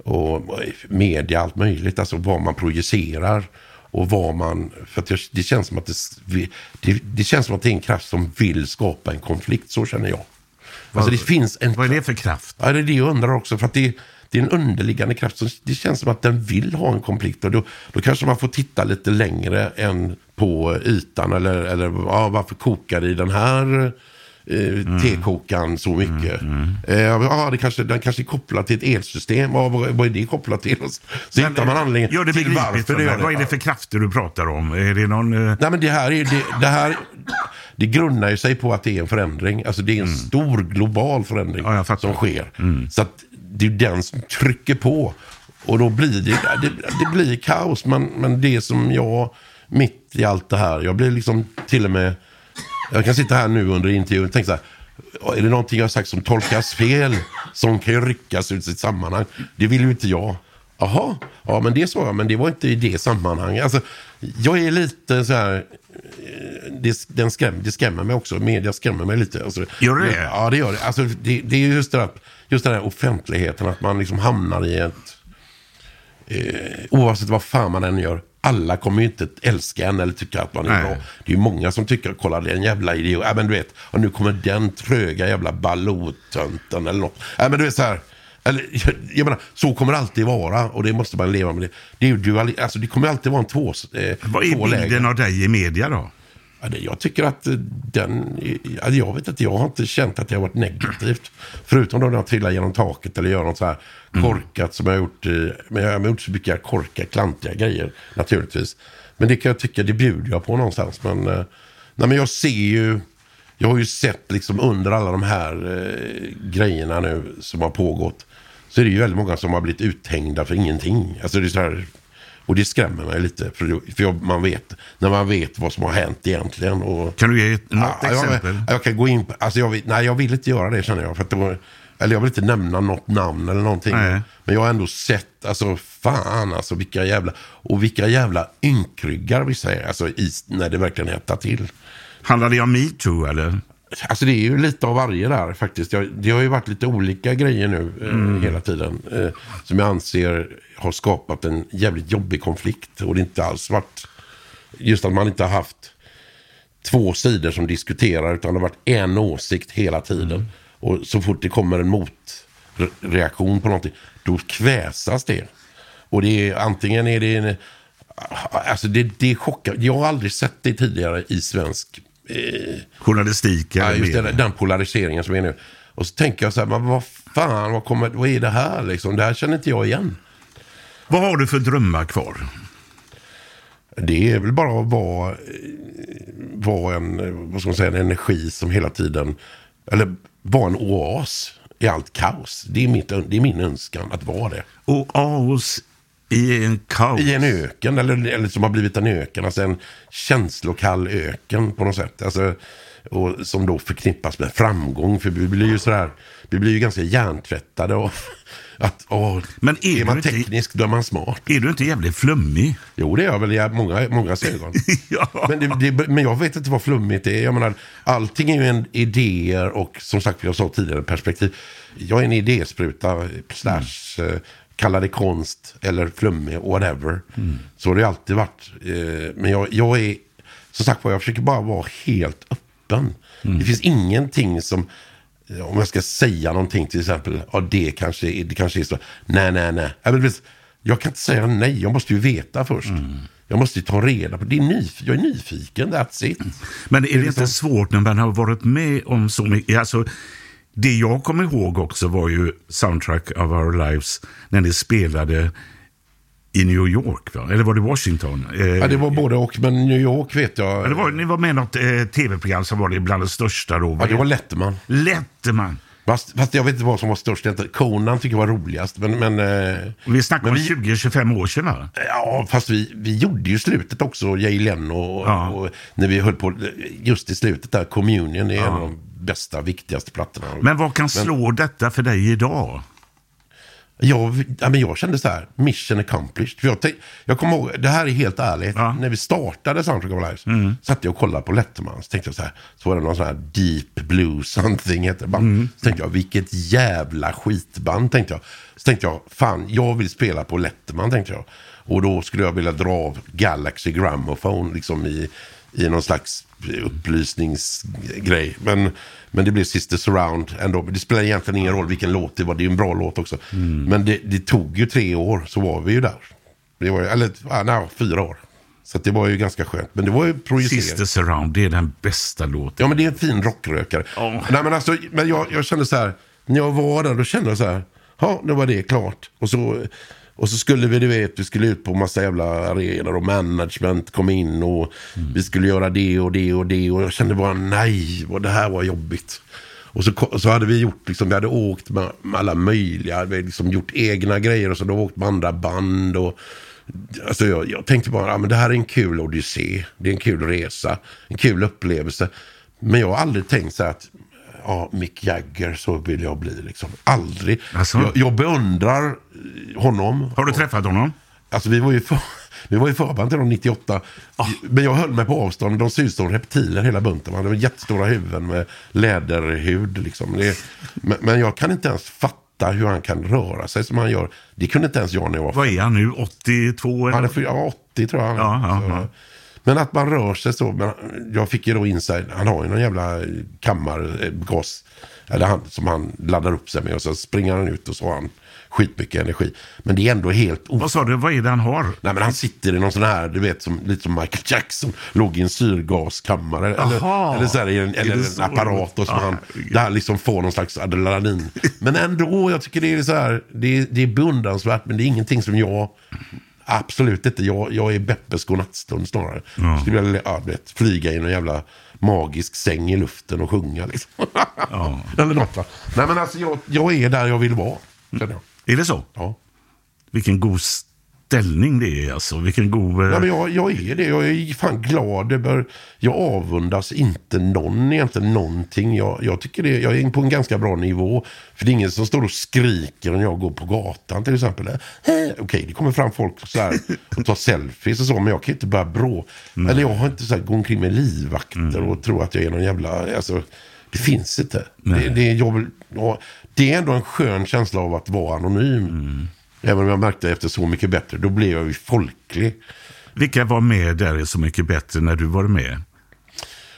[SPEAKER 3] Och och media, allt möjligt. Alltså vad man projicerar. Och vad man, för det, det känns som att det, det, det känns som att det är en kraft som vill skapa en konflikt. Så känner jag. Alltså det finns en...
[SPEAKER 1] Vad är det för kraft?
[SPEAKER 3] Ja, det är det jag undrar också. För att det, det är en underliggande kraft. Som, det känns som att den vill ha en konflikt. Och då, då kanske man får titta lite längre än på ytan. Eller, eller ja, varför kokar det i den här eh, tekokaren så mycket? Eh, ja, det kanske, den kanske är kopplad till ett elsystem. Ja, vad, vad är det kopplat till? Så hittar man anledningen
[SPEAKER 1] Gör det
[SPEAKER 3] till varför
[SPEAKER 1] för
[SPEAKER 3] det
[SPEAKER 1] mig.
[SPEAKER 3] gör det.
[SPEAKER 1] Vad är det för krafter du pratar om? Är det någon... eh,
[SPEAKER 3] Nej men det här är det, det här det grundar ju sig på att det är en förändring. Alltså det är en stor global förändring
[SPEAKER 1] Ja,
[SPEAKER 3] som sker. Så att det är den som trycker på. Och då blir det, det, det blir kaos. Men, men det som jag, mitt i allt det här, jag blir liksom till och med, jag kan sitta här nu under intervjun och tänka så här, är det någonting jag har sagt som tolkas fel, som kan ju ryckas ur sitt sammanhang? Det vill ju inte jag. Jaha, ja men det sa jag, men det var inte i det sammanhanget. Alltså, jag är lite så här, det, den skräm, det skrämmer mig också. Media skrämmer mig lite. Alltså,
[SPEAKER 1] Gör det?
[SPEAKER 3] Ja, det gör det. Alltså, det, det är ju just, det just den här offentligheten, att man liksom hamnar i ett... Eh, oavsett vad fan man än gör. Alla kommer ju inte älska en eller tycka att man är
[SPEAKER 1] Nej.
[SPEAKER 3] bra. Det är ju många som tycker, kolla det är en jävla idiot. Ja men du vet, och nu kommer den tröga jävla balotönten eller något. Ja men du vet så här. Eller, jag, <laughs> jag menar, så kommer det alltid vara och det måste man leva med. Det, det, är ju duali, alltså, det kommer alltid vara en två, eh,
[SPEAKER 1] Vad är
[SPEAKER 3] läger.
[SPEAKER 1] bilden av dig i media då?
[SPEAKER 3] Det, jag tycker att den... Ja, jag vet inte, jag har inte känt att det har varit negativt. Förutom då när jag trillar genom taket eller gör något så här korkat som jag har gjort. Men jag har gjort så mycket korka, klantiga grejer naturligtvis. Men det kan jag tycka, det bjuder jag på någonstans. Men, eh, nej, men jag ser ju... Jag har ju sett liksom under alla de här eh, grejerna nu som har pågått. Så är det ju väldigt många som har blivit uthängda för ingenting. Alltså det är så här, och det skrämmer mig lite. För, för jag, man vet, när man vet vad som har hänt egentligen. Och,
[SPEAKER 1] Kan du ge ett, något
[SPEAKER 3] Ja,
[SPEAKER 1] exempel?
[SPEAKER 3] Jag, jag kan gå in på, alltså jag nej jag vill inte göra det känner jag. För det var, eller jag vill inte nämna något namn eller någonting.
[SPEAKER 1] Nej.
[SPEAKER 3] Men jag har ändå sett, alltså fan alltså vilka jävla, och vilka jävla ynkryggar vissa är. Alltså i, när det verkligen hettar till.
[SPEAKER 1] Handlar det om metoo eller?
[SPEAKER 3] Alltså det är ju lite av varje där faktiskt. Jag, det har ju varit lite olika grejer nu eh, hela tiden. Eh, som jag anser har skapat en jävligt jobbig konflikt. Och det inte alls varit just att man inte har haft två sidor som diskuterar utan det har varit en åsikt hela tiden. Och så fort det kommer en motreaktion på någonting då kväsas det. Och det är antingen är det en, Alltså det, det är chockande. Jag har aldrig sett det tidigare i svensk eh,
[SPEAKER 1] Journalistik
[SPEAKER 3] Ja, just det, den polariseringen som är nu. Och så tänker jag så här, men vad fan, vad, kommer, vad är det här liksom? Det här känner inte jag igen.
[SPEAKER 1] Vad har du för drömmar kvar?
[SPEAKER 3] Det är väl bara att vara, eh, vara en, vad ska man säga, en energi som hela tiden, eller vara en oas i allt kaos. Det är, mitt, det är min önskan att vara det.
[SPEAKER 1] Och Aos i en kaos.
[SPEAKER 3] I en öken, eller, eller som har blivit en öken, alltså en känslokall öken på något sätt. Alltså, och som då förknippas med framgång, för vi blir ju sådär, vi blir ju ganska hjärntvättade och <laughs> att, åh,
[SPEAKER 1] Men är
[SPEAKER 3] är man
[SPEAKER 1] inte-
[SPEAKER 3] teknisk då är man smart.
[SPEAKER 1] Är du inte jävligt flummig?
[SPEAKER 3] Jo, det är jag väl i många, många ögon. <laughs>
[SPEAKER 1] ja.
[SPEAKER 3] men, det, det, men jag vet inte vad flummigt är. Jag menar, allting är ju en idéer och som sagt, jag sa tidigare, perspektiv. Jag är en idéspruta, slash, eh, kalla det konst eller flummig, whatever. Så har det alltid varit. Eh, men jag, jag är, som sagt var, jag försöker bara vara helt öppen. Det finns ingenting som, eh, om jag ska säga någonting till exempel, ja det kanske, är- det kanske är så, nej, nej, nej. Jag kan inte säga nej, jag måste ju veta först. Jag måste ju ta reda på, det är nyf- jag är nyfiken, that's it.
[SPEAKER 1] Men är det inte svårt när man har varit med om så mycket? Alltså, det jag kommer ihåg också var ju Soundtrack of Our Lives när ni spelade i New York, va? eller var det Washington? Eh,
[SPEAKER 3] Ja, det var både och, men New York vet jag.
[SPEAKER 1] ja, det var, ni var med i något eh, tv-program som var det bland det största då.
[SPEAKER 3] Ja, det var Letterman.
[SPEAKER 1] Letterman.
[SPEAKER 3] Fast, fast jag vet inte vad som var störst. Conan tycker jag var roligast. Men, men, eh,
[SPEAKER 1] Vi snackar om
[SPEAKER 3] Men vi-
[SPEAKER 1] 20-25 år sedan va?
[SPEAKER 3] ja, fast vi, vi gjorde ju slutet också, Jay Leno. Och,
[SPEAKER 1] Ja.
[SPEAKER 3] och när vi höll på, just i slutet där, Communion är en av de bästa, viktigaste plattorna.
[SPEAKER 1] Men vad kan slå detta för dig idag?
[SPEAKER 3] Jag, ja, men jag kände så här, mission accomplished. För jag, tänk, jag kommer ihåg, det här är helt ärligt,
[SPEAKER 1] Ja.
[SPEAKER 3] när vi startade Soundtrack of Lives,
[SPEAKER 1] Mm.
[SPEAKER 3] satt jag och kollade på Letterman, så tänkte jag så här, så var det någon sån här deep blue something heter det.
[SPEAKER 1] Mm.
[SPEAKER 3] Så tänkte jag, vilket jävla skitband, tänkte jag. Så tänkte jag, fan, jag vill spela på Letterman, tänkte jag. Och då skulle jag vilja dra av Galaxy Gramophone, liksom i, i någon slags upplysningsgrej. Men, men det blev Sister Surround ändå. Det spelar egentligen ingen roll vilken låt det var. Det är en bra låt också. Men det, det tog ju tre år så var vi ju där. Det var, eller ah, nej, fyra år. Så det var ju ganska skönt. Men det var ju projicering.
[SPEAKER 1] Sister Surround, det är den bästa låten.
[SPEAKER 3] Ja, men det är en fin rockrökare.
[SPEAKER 1] Ja.
[SPEAKER 3] Nej, men alltså, men jag, jag kände så här, när jag var där, då kände jag så här, ja, nu var det klart. Och så, och så skulle vi, du vet, vi skulle ut på massa jävla arenor och management kom in och vi skulle göra det och det och det. Och jag kände bara, nej, vad det här var jobbigt. Och så, så hade vi gjort, liksom, vi hade åkt med, med alla möjliga, vi hade liksom gjort egna grejer och så hade vi åkt med andra band. Och, Alltså jag, jag tänkte bara, ja, men det här är en kul odyssé. Det är en kul resa. En kul upplevelse. Men jag har aldrig tänkt så här att, ja, Mick Jagger, så vill jag bli. Liksom. Aldrig.
[SPEAKER 1] Alltså?
[SPEAKER 3] Jag, jag beundrar honom.
[SPEAKER 1] Har du träffat honom?
[SPEAKER 3] Alltså vi var ju, för, <laughs> vi var ju förband till dem 98. Men jag höll mig på avstånd. De ser ut som reptiler hela bunten. De har jättestora huvuden med läderhud. Liksom. Det, men, men jag kan inte ens fatta hur han kan röra sig som han gör. Det kunde inte ens jag när jag var
[SPEAKER 1] Vad är han nu? 82? Eller?
[SPEAKER 3] han är för, ja, 80 tror jag. han.
[SPEAKER 1] Ja, ja, ja.
[SPEAKER 3] Men att man rör sig så. Men jag fick ju då inside. Han har ju någon jävla kammargas. Eller han, som han laddar upp sig med. Och så springer han ut och så har han skitmycket energi. Men det är ändå helt o-
[SPEAKER 1] Vad sa du? Vad är det han har?
[SPEAKER 3] Nej men han sitter i någon sån här, du vet, som, lite som Michael Jackson. Låg i en syrgaskammare.
[SPEAKER 1] Jaha.
[SPEAKER 3] Eller, eller, så här, en, eller en
[SPEAKER 1] så?
[SPEAKER 3] apparat. Och så
[SPEAKER 1] Ja.
[SPEAKER 3] han, där han liksom får någon slags adrenalin. <laughs> Men ändå, jag tycker det är så här, det är, det är beundransvärt. Men det är ingenting som jag, absolut inte. Jag, jag är Beppes godnattstund snarare. Jag skulle vilja ja, vet, flyga i någon jävla magisk säng i luften och sjunga liksom. <laughs> eller något va. Nej men alltså jag, jag är där jag vill vara. känner jag.
[SPEAKER 1] Är det så?
[SPEAKER 3] Ja.
[SPEAKER 1] Vilken god ställning det är alltså. Vilken god... eh,
[SPEAKER 3] Ja, men jag, jag är det. Jag är fan glad. över- Jag avundas inte någon egentligen någonting. Jag, jag tycker det, jag är på en ganska bra nivå. För det är ingen som står och skriker när jag går på gatan till exempel. Eh, Okej, det kommer fram folk så här och tar selfies och så. Men jag kan inte börja brå. Eller jag har inte så här, gå omkring med livvakter och tro att jag är någon jävla... Alltså, det finns inte. Det, det, är, jag vill, ja, det är ändå en skön känsla av att vara anonym. Även om jag märkte efter Så mycket bättre, då blev jag ju folklig.
[SPEAKER 1] Vilka var med där i Så mycket bättre när du var med?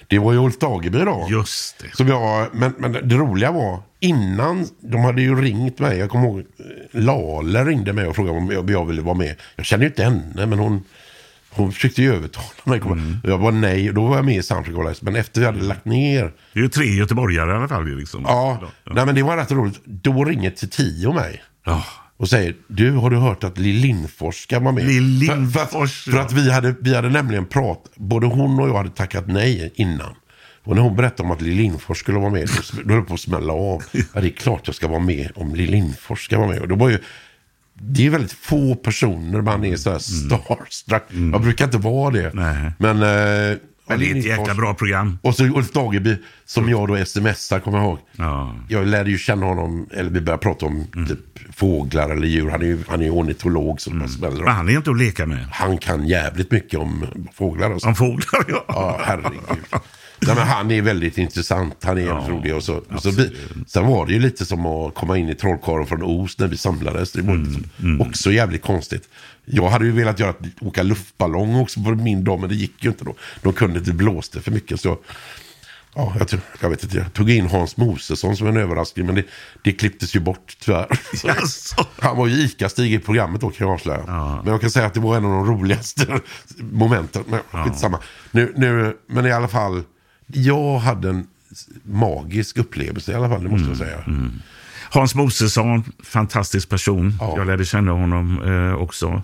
[SPEAKER 3] Det var ju Ulf Dageby då.
[SPEAKER 1] Just det.
[SPEAKER 3] Som jag, men, men det roliga var, innan, de hade ju ringt mig. Jag kommer ihåg, Lale ringde mig och frågade om jag, jag ville vara med. Jag kände ju inte henne, men hon, hon försökte ju övertala mig.
[SPEAKER 1] Mm.
[SPEAKER 3] Jag var nej, och då var jag med i Soundtrack of. Men efter vi hade lagt ner,
[SPEAKER 1] Det är ju tre göteborgare i alla fall. Liksom.
[SPEAKER 3] ja, nej men det var rätt roligt. Då ringer Tio mig.
[SPEAKER 1] Ja.
[SPEAKER 3] och säger du har du hört att Lill Lindfors ska vara med?
[SPEAKER 1] Lill
[SPEAKER 3] För-
[SPEAKER 1] Lindfors,
[SPEAKER 3] För, att, för att vi hade, vi hade nämligen pratat, både hon och jag hade tackat nej innan. Och när hon berättade om att Lill Lindfors skulle vara med, då, då höll det på att smälla av. <laughs> Ja, det är klart jag ska vara med om Lill Lindfors ska vara med. Och det var ju, det är väldigt få personer man är så här starstruck. Jag brukar inte vara det.
[SPEAKER 1] Mm. Nej.
[SPEAKER 3] Men, eh,
[SPEAKER 1] Men det är ett jäkla bra program.
[SPEAKER 3] och så Ulf Dageby, som jag då smsar, kommer jag ihåg.
[SPEAKER 1] Ja.
[SPEAKER 3] Jag lärde ju känna honom, eller vi började prata om typ fåglar eller djur. Han är ju, han är ju ornitolog som mm.
[SPEAKER 1] Men han är inte att leka med.
[SPEAKER 3] Han kan jävligt mycket om fåglar. Och så.
[SPEAKER 1] Om fåglar, <laughs> ja.
[SPEAKER 3] Ja, herregud. Nej, men han är väldigt intressant. Han är jävligt rolig. Och så, och så vi, sen var det ju lite som att komma in i Trollkarlen från Oz när vi samlades. Det var
[SPEAKER 1] Mm,
[SPEAKER 3] också jävligt konstigt. Jag hade ju velat göra, åka luftballong också på min dag, men det gick ju inte då. De kunde inte blåste för mycket. Så Ja, jag, jag vet inte. Jag tog in Hans Mosesson som en överraskning, men det, det klipptes ju bort tyvärr. <laughs>
[SPEAKER 1] Jaså?
[SPEAKER 3] Han var ju ICA-Stig i programmet då kan jag avslöja. Men jag kan säga att det var en av de roligaste momenten. Men skitsamma. Nu, nu, men i alla fall, jag hade en magisk upplevelse i alla fall, det måste jag säga.
[SPEAKER 1] Hans Mosesson, fantastisk person.
[SPEAKER 3] Ja.
[SPEAKER 1] Jag lärde känna honom eh, också.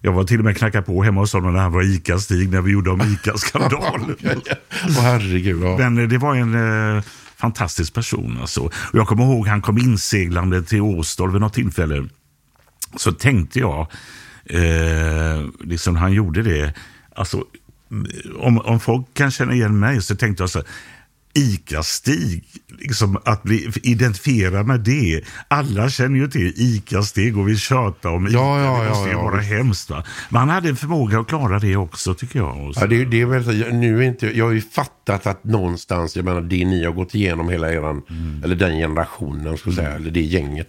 [SPEAKER 1] Jag var till och med knacka på hemma hos honom när han var ICA-Stig, när vi gjorde om ICA-skandalen. <laughs>
[SPEAKER 3] Åh herregud. Ja.
[SPEAKER 1] Men eh, det var en eh, fantastisk person. Alltså. Och jag kommer ihåg han kom inseglande till Åstol vid något tillfälle. Så tänkte jag, eh, liksom han gjorde det, alltså, mm, om, om folk kan känna igen mig så tänkte jag så här, ICA-Stig, liksom att bli identifierad med det. Alla känner ju till ICA-Stig och vi tjatar om ICA.
[SPEAKER 3] Ja, ja,
[SPEAKER 1] det måste ju
[SPEAKER 3] ja,
[SPEAKER 1] vara hemskt. Va? Men han hade en förmåga att klara det också tycker jag.
[SPEAKER 3] Ja, det, det är väl nu är inte, jag har ju fattat att någonstans, jag menar det ni har gått igenom hela eran, eller den generationen skulle säga, eller det gänget.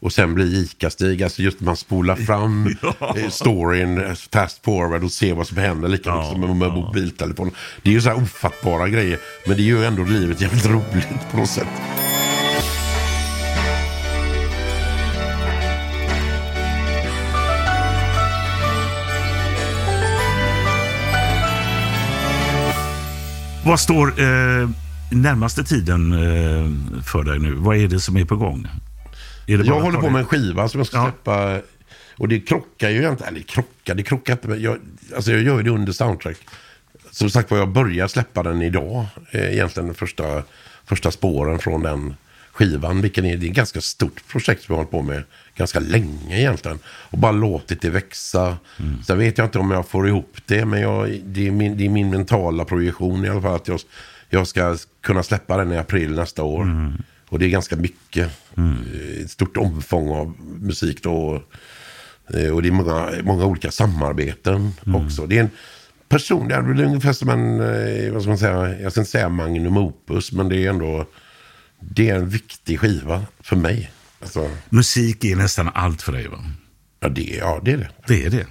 [SPEAKER 3] Och sen blir ICA-Stig, alltså just man spolar fram <laughs>
[SPEAKER 1] Ja.
[SPEAKER 3] eh, storyn eh, fast forward och ser vad som händer, lika mycket som med, med mobiltelefon. Det är ju så här ofattbara grejer, men det gör ju ändå livet jävligt roligt på något sätt.
[SPEAKER 1] Vad står eh, närmaste tiden eh, för dig nu? Vad är det som är på gång?
[SPEAKER 3] Jag håller på med en skiva som jag ska
[SPEAKER 1] Ja.
[SPEAKER 3] släppa. Och det krockar ju inte, eller krockar, det krockar inte. Jag, alltså jag gör det under soundtrack. Som sagt var, jag börjar släppa den idag. Eh, egentligen de första, första spåren från den skivan. Vilken är, det är ett ganska stort projekt som jag har hållit på med ganska länge egentligen. Och bara låtit det växa. Sen vet jag inte om jag får ihop det. Men jag, det, är min, det är min mentala projektion i alla fall. Att jag, jag ska kunna släppa den i april nästa år. Och det är ganska mycket. eh, Ett stort omfång av musik då. Eh, Och det är många, många olika samarbeten också. Det är en person, det är ungefär som en, eh, vad ska man säga, jag ska inte säga magnum opus, men det är ändå, det är en viktig skiva för mig. Alltså,
[SPEAKER 1] Musik är nästan allt för dig va?
[SPEAKER 3] ja, det, ja, det är det.
[SPEAKER 1] Det är det.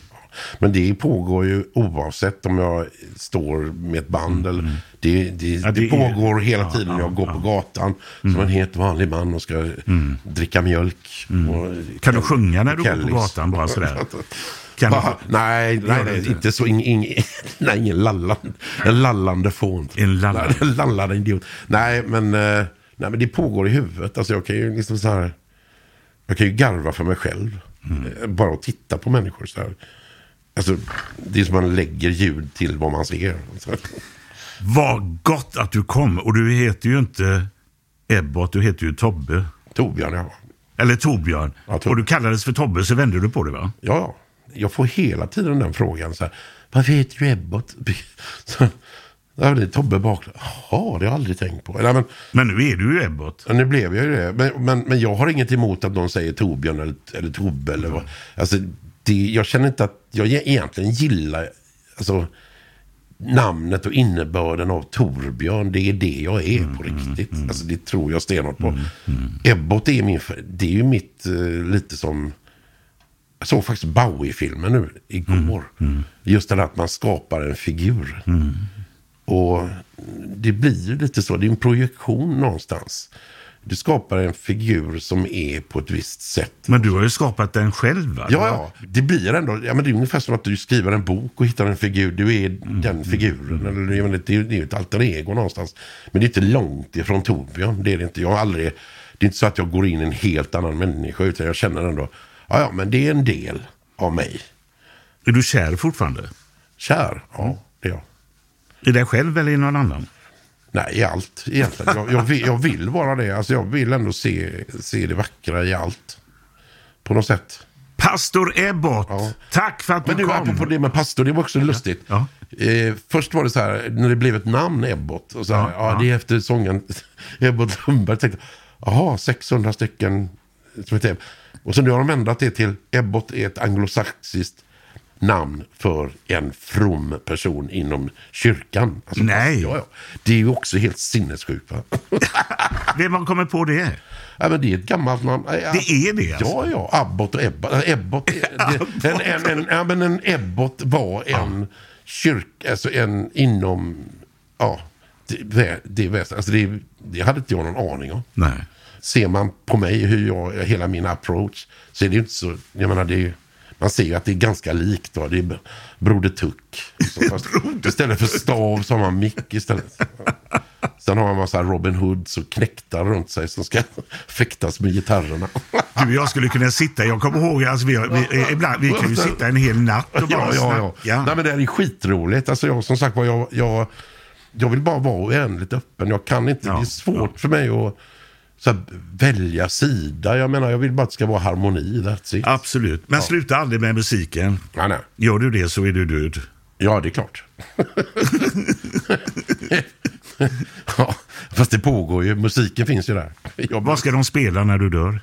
[SPEAKER 3] Men det pågår ju oavsett om jag står med ett band eller det, det,
[SPEAKER 1] Ja,
[SPEAKER 3] det,
[SPEAKER 1] det är-
[SPEAKER 3] pågår hela
[SPEAKER 1] ja,
[SPEAKER 3] tiden.
[SPEAKER 1] ja,
[SPEAKER 3] jag går på gatan som en helt vanlig man och ska dricka mjölk. Och,
[SPEAKER 1] Kan du sjunga när du går på gatan bara sådär? <laughs> Kan du,
[SPEAKER 3] Va? Nej, nej,
[SPEAKER 1] du
[SPEAKER 3] nej
[SPEAKER 1] inte?
[SPEAKER 3] inte så. Ing, ing, <laughs> nej, ingen lallande, en lallande fån.
[SPEAKER 1] En lallande.
[SPEAKER 3] En lallande idiot. Nej, men, eh, nej, men det pågår i huvudet. Alltså, jag kan ju liksom så här. Jag kan ju garva för mig själv.
[SPEAKER 1] Mm.
[SPEAKER 3] Eh, Bara att titta på människor så här. Alltså, det är som man lägger ljud till vad man ser.
[SPEAKER 1] Vad gott att du kom. Och du heter ju inte Ebbot, du heter ju Tobbe.
[SPEAKER 3] Torbjörn, ja.
[SPEAKER 1] Eller Torbjörn.
[SPEAKER 3] Ja, Tor-
[SPEAKER 1] Och du kallades för Tobbe så vände du på det va?
[SPEAKER 3] Ja, jag får hela tiden den frågan. Så här, Varför heter du Ebbot? <laughs> Så, ja, det är Tobbe Baklund. Jaha, det har jag aldrig tänkt på. Nej, men,
[SPEAKER 1] Men nu är du ju Ebbot.
[SPEAKER 3] Ja, nu blev jag ju det. Men, men, men jag har inget emot att någon säger Torbjörn eller, eller Tobbe. Eller vad. Alltså, det, jag känner inte att jag ge- egentligen gillar alltså, namnet och innebörden av Torbjörn. Det är det jag är på riktigt. Alltså, det tror jag stenhårt på. Ebbot är min... Det är ju mitt eh, lite som... Jag såg faktiskt Bowie-filmen nu igår. Just det där att man skapar en figur. Och det blir ju lite så. Det är en projektion någonstans. Du skapar en figur som är på ett visst sätt.
[SPEAKER 1] Men du har ju skapat den själv va?
[SPEAKER 3] Ja, ja. Det blir ändå, ja men det är ungefär som att du skriver en bok och hittar en figur. Du är
[SPEAKER 1] Mm.
[SPEAKER 3] den figuren. Eller, jag menar, det är det är ju ett alter ego någonstans. Men det är inte långt ifrån Torbjörn. Det är det inte. Jag har aldrig, det är inte så att jag går in i en helt annan människa. Utan jag känner ändå, ja ja men det är en del av mig.
[SPEAKER 1] Är du kär fortfarande?
[SPEAKER 3] Kär, ja det är jag.
[SPEAKER 1] I dig själv eller i någon annan?
[SPEAKER 3] Nej, i allt egentligen. Jag, jag, vill, jag vill vara det. Alltså, jag vill ändå se, se det vackra i allt. På något sätt.
[SPEAKER 1] Pastor Ebbot, tack för att
[SPEAKER 3] Men
[SPEAKER 1] du kom.
[SPEAKER 3] apropå det med pastor, det var också lustigt.
[SPEAKER 1] Ja.
[SPEAKER 3] Eh, först var det så här, när det blev ett namn Ebbot. Och så här,
[SPEAKER 1] Ja,
[SPEAKER 3] ja,
[SPEAKER 1] ja.
[SPEAKER 3] det är efter sången <laughs> Ebbot Lundberg. Tänkte, jaha, 600 stycken. Och så nu har de ändrat det till Ebbot är ett anglosaxiskt namn för en from person inom kyrkan. Alltså,
[SPEAKER 1] Nej.
[SPEAKER 3] Ja, ja. Det är ju också helt sinnessjukt. <laughs>
[SPEAKER 1] Vem har kommit på det?
[SPEAKER 3] Ja, men det är ett gammalt namn. Ja,
[SPEAKER 1] Det är det alltså?
[SPEAKER 3] Ja, ja. Abbot och Ebbot. Äh, Ebbot <laughs> det, en, en, en, ja, men en Ebbot var en kyrka, alltså en inom, ja, det, det, väst- alltså det, det hade inte jag någon aning om.
[SPEAKER 1] Nej.
[SPEAKER 3] Ser man på mig hur jag, hela min approach, så är det ju inte så, jag menar det är man ser ju att det är ganska likt då. Det är Broder Tuck. <laughs> Istället för stav så har man mick istället. Sen har man massa Robin Hoods och knäktar runt sig som ska <laughs> fäktas med gitarrerna.
[SPEAKER 1] Du jag skulle kunna sitta, jag kommer ihåg, alltså vi, vi, ibland, vi kan ju sitta en hel natt och bara
[SPEAKER 3] ja, ja, ja. Nej, men det här är skitroligt. Alltså jag, som sagt var, jag, jag, jag vill bara vara oändligt öppen. Jag kan inte,
[SPEAKER 1] Ja,
[SPEAKER 3] det är svårt för mig att så här, välja sida. Jag menar, jag vill bara att det ska vara harmoni. That's it.
[SPEAKER 1] Absolut, men sluta aldrig med musiken.
[SPEAKER 3] Ja, nej.
[SPEAKER 1] Gör du det så är du död.
[SPEAKER 3] Ja, det är klart. ja, fast det pågår ju. Musiken finns ju där. Jag
[SPEAKER 1] Vad ska de spela när du dör?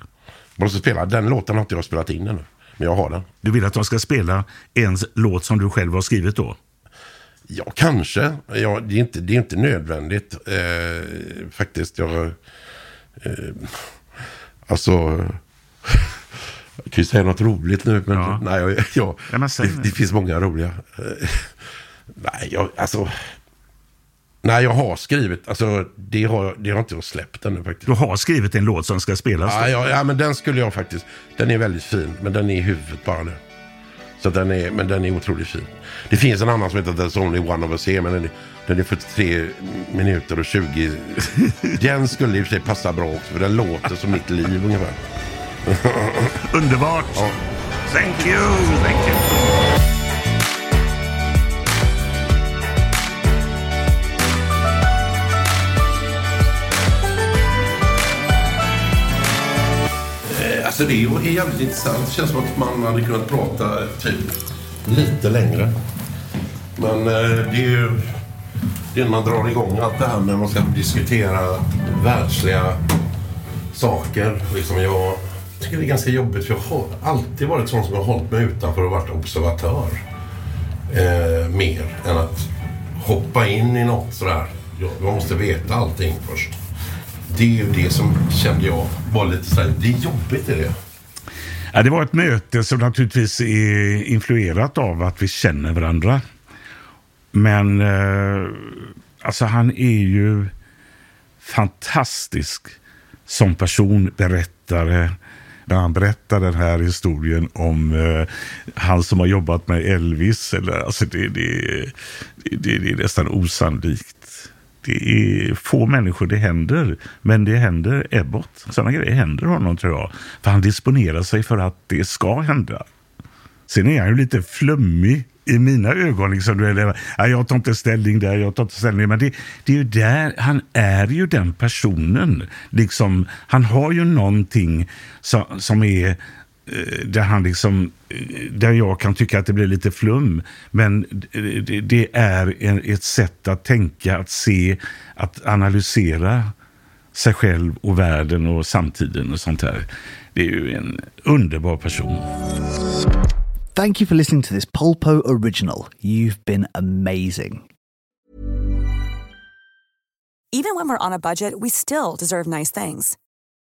[SPEAKER 3] måste spela. Den låten har inte jag spelat in ännu. Men jag har den.
[SPEAKER 1] Du vill att de ska spela en låt som du själv har skrivit då?
[SPEAKER 3] Ja, kanske. Ja, det, är inte, det är inte nödvändigt. Eh, faktiskt. Jag, eh, alltså... Jag kan ju säga något roligt nu, men
[SPEAKER 1] Ja.
[SPEAKER 3] nej, jag, jag,
[SPEAKER 1] Ja, men säg
[SPEAKER 3] det,
[SPEAKER 1] det.
[SPEAKER 3] finns många roliga. Eh, nej, jag, alltså... Nej, jag har skrivit. Alltså, det har, det har inte jag släppt ännu faktiskt.
[SPEAKER 1] Du har skrivit en låt som ska spelas?
[SPEAKER 3] Ja, ja, ja, men den skulle jag faktiskt. Den är väldigt fin, men den är i huvudet bara nu. Så den är, men den är otroligt fin. Det finns en annan som heter There's Only One of Us Here, men den är, den är 43 minuter och 20. <laughs> Den skulle i och för sig passa bra också, för den låter som mitt liv ungefär.
[SPEAKER 1] Underbart!
[SPEAKER 3] Ja.
[SPEAKER 1] Thank you! Thank you.
[SPEAKER 3] Alltså det är jävligt intressant. Det känns som att man hade kunnat prata typ lite längre. Men eh, det är ju det är när man drar igång allt det här med man ska diskutera världsliga saker. Liksom jag tycker det är ganska jobbigt för jag har alltid varit sån som har hållit mig utanför och varit observatör. Eh, mer än att hoppa in i något sådär. Jag, jag måste veta allting först. Det är ju det som kände jag var lite sådär, det är jobbigt är det.
[SPEAKER 1] Ja, det var ett möte som naturligtvis är influerat av att vi känner varandra. Men eh, alltså han är ju fantastisk som person, berättare. När han berättar den här historien om eh, han som har jobbat med Elvis. Eller, alltså det, det, det, det, det är nästan osannolikt. Det är få människor det händer, men det händer Ebbot. Sådana grejer händer honom tror jag. För han disponerar sig för att det ska hända. Sen är han ju lite flummig i mina ögon. Liksom. Jag tar inte ställning där, jag tar inte ställning. Men det, det är ju där, han är ju den personen. Liksom, han har ju någonting som, som är där han liksom, eh, där jag kan tycka att det blir lite flum. Men det, är en, ett sätt att tänka, att se, att analysera sig själv och världen och samtiden och sånt här. Det är ju en underbar person.
[SPEAKER 6] Thank you for listening to this Polpo original. You've been amazing.
[SPEAKER 7] Even when we're on a budget, we still deserve nice things.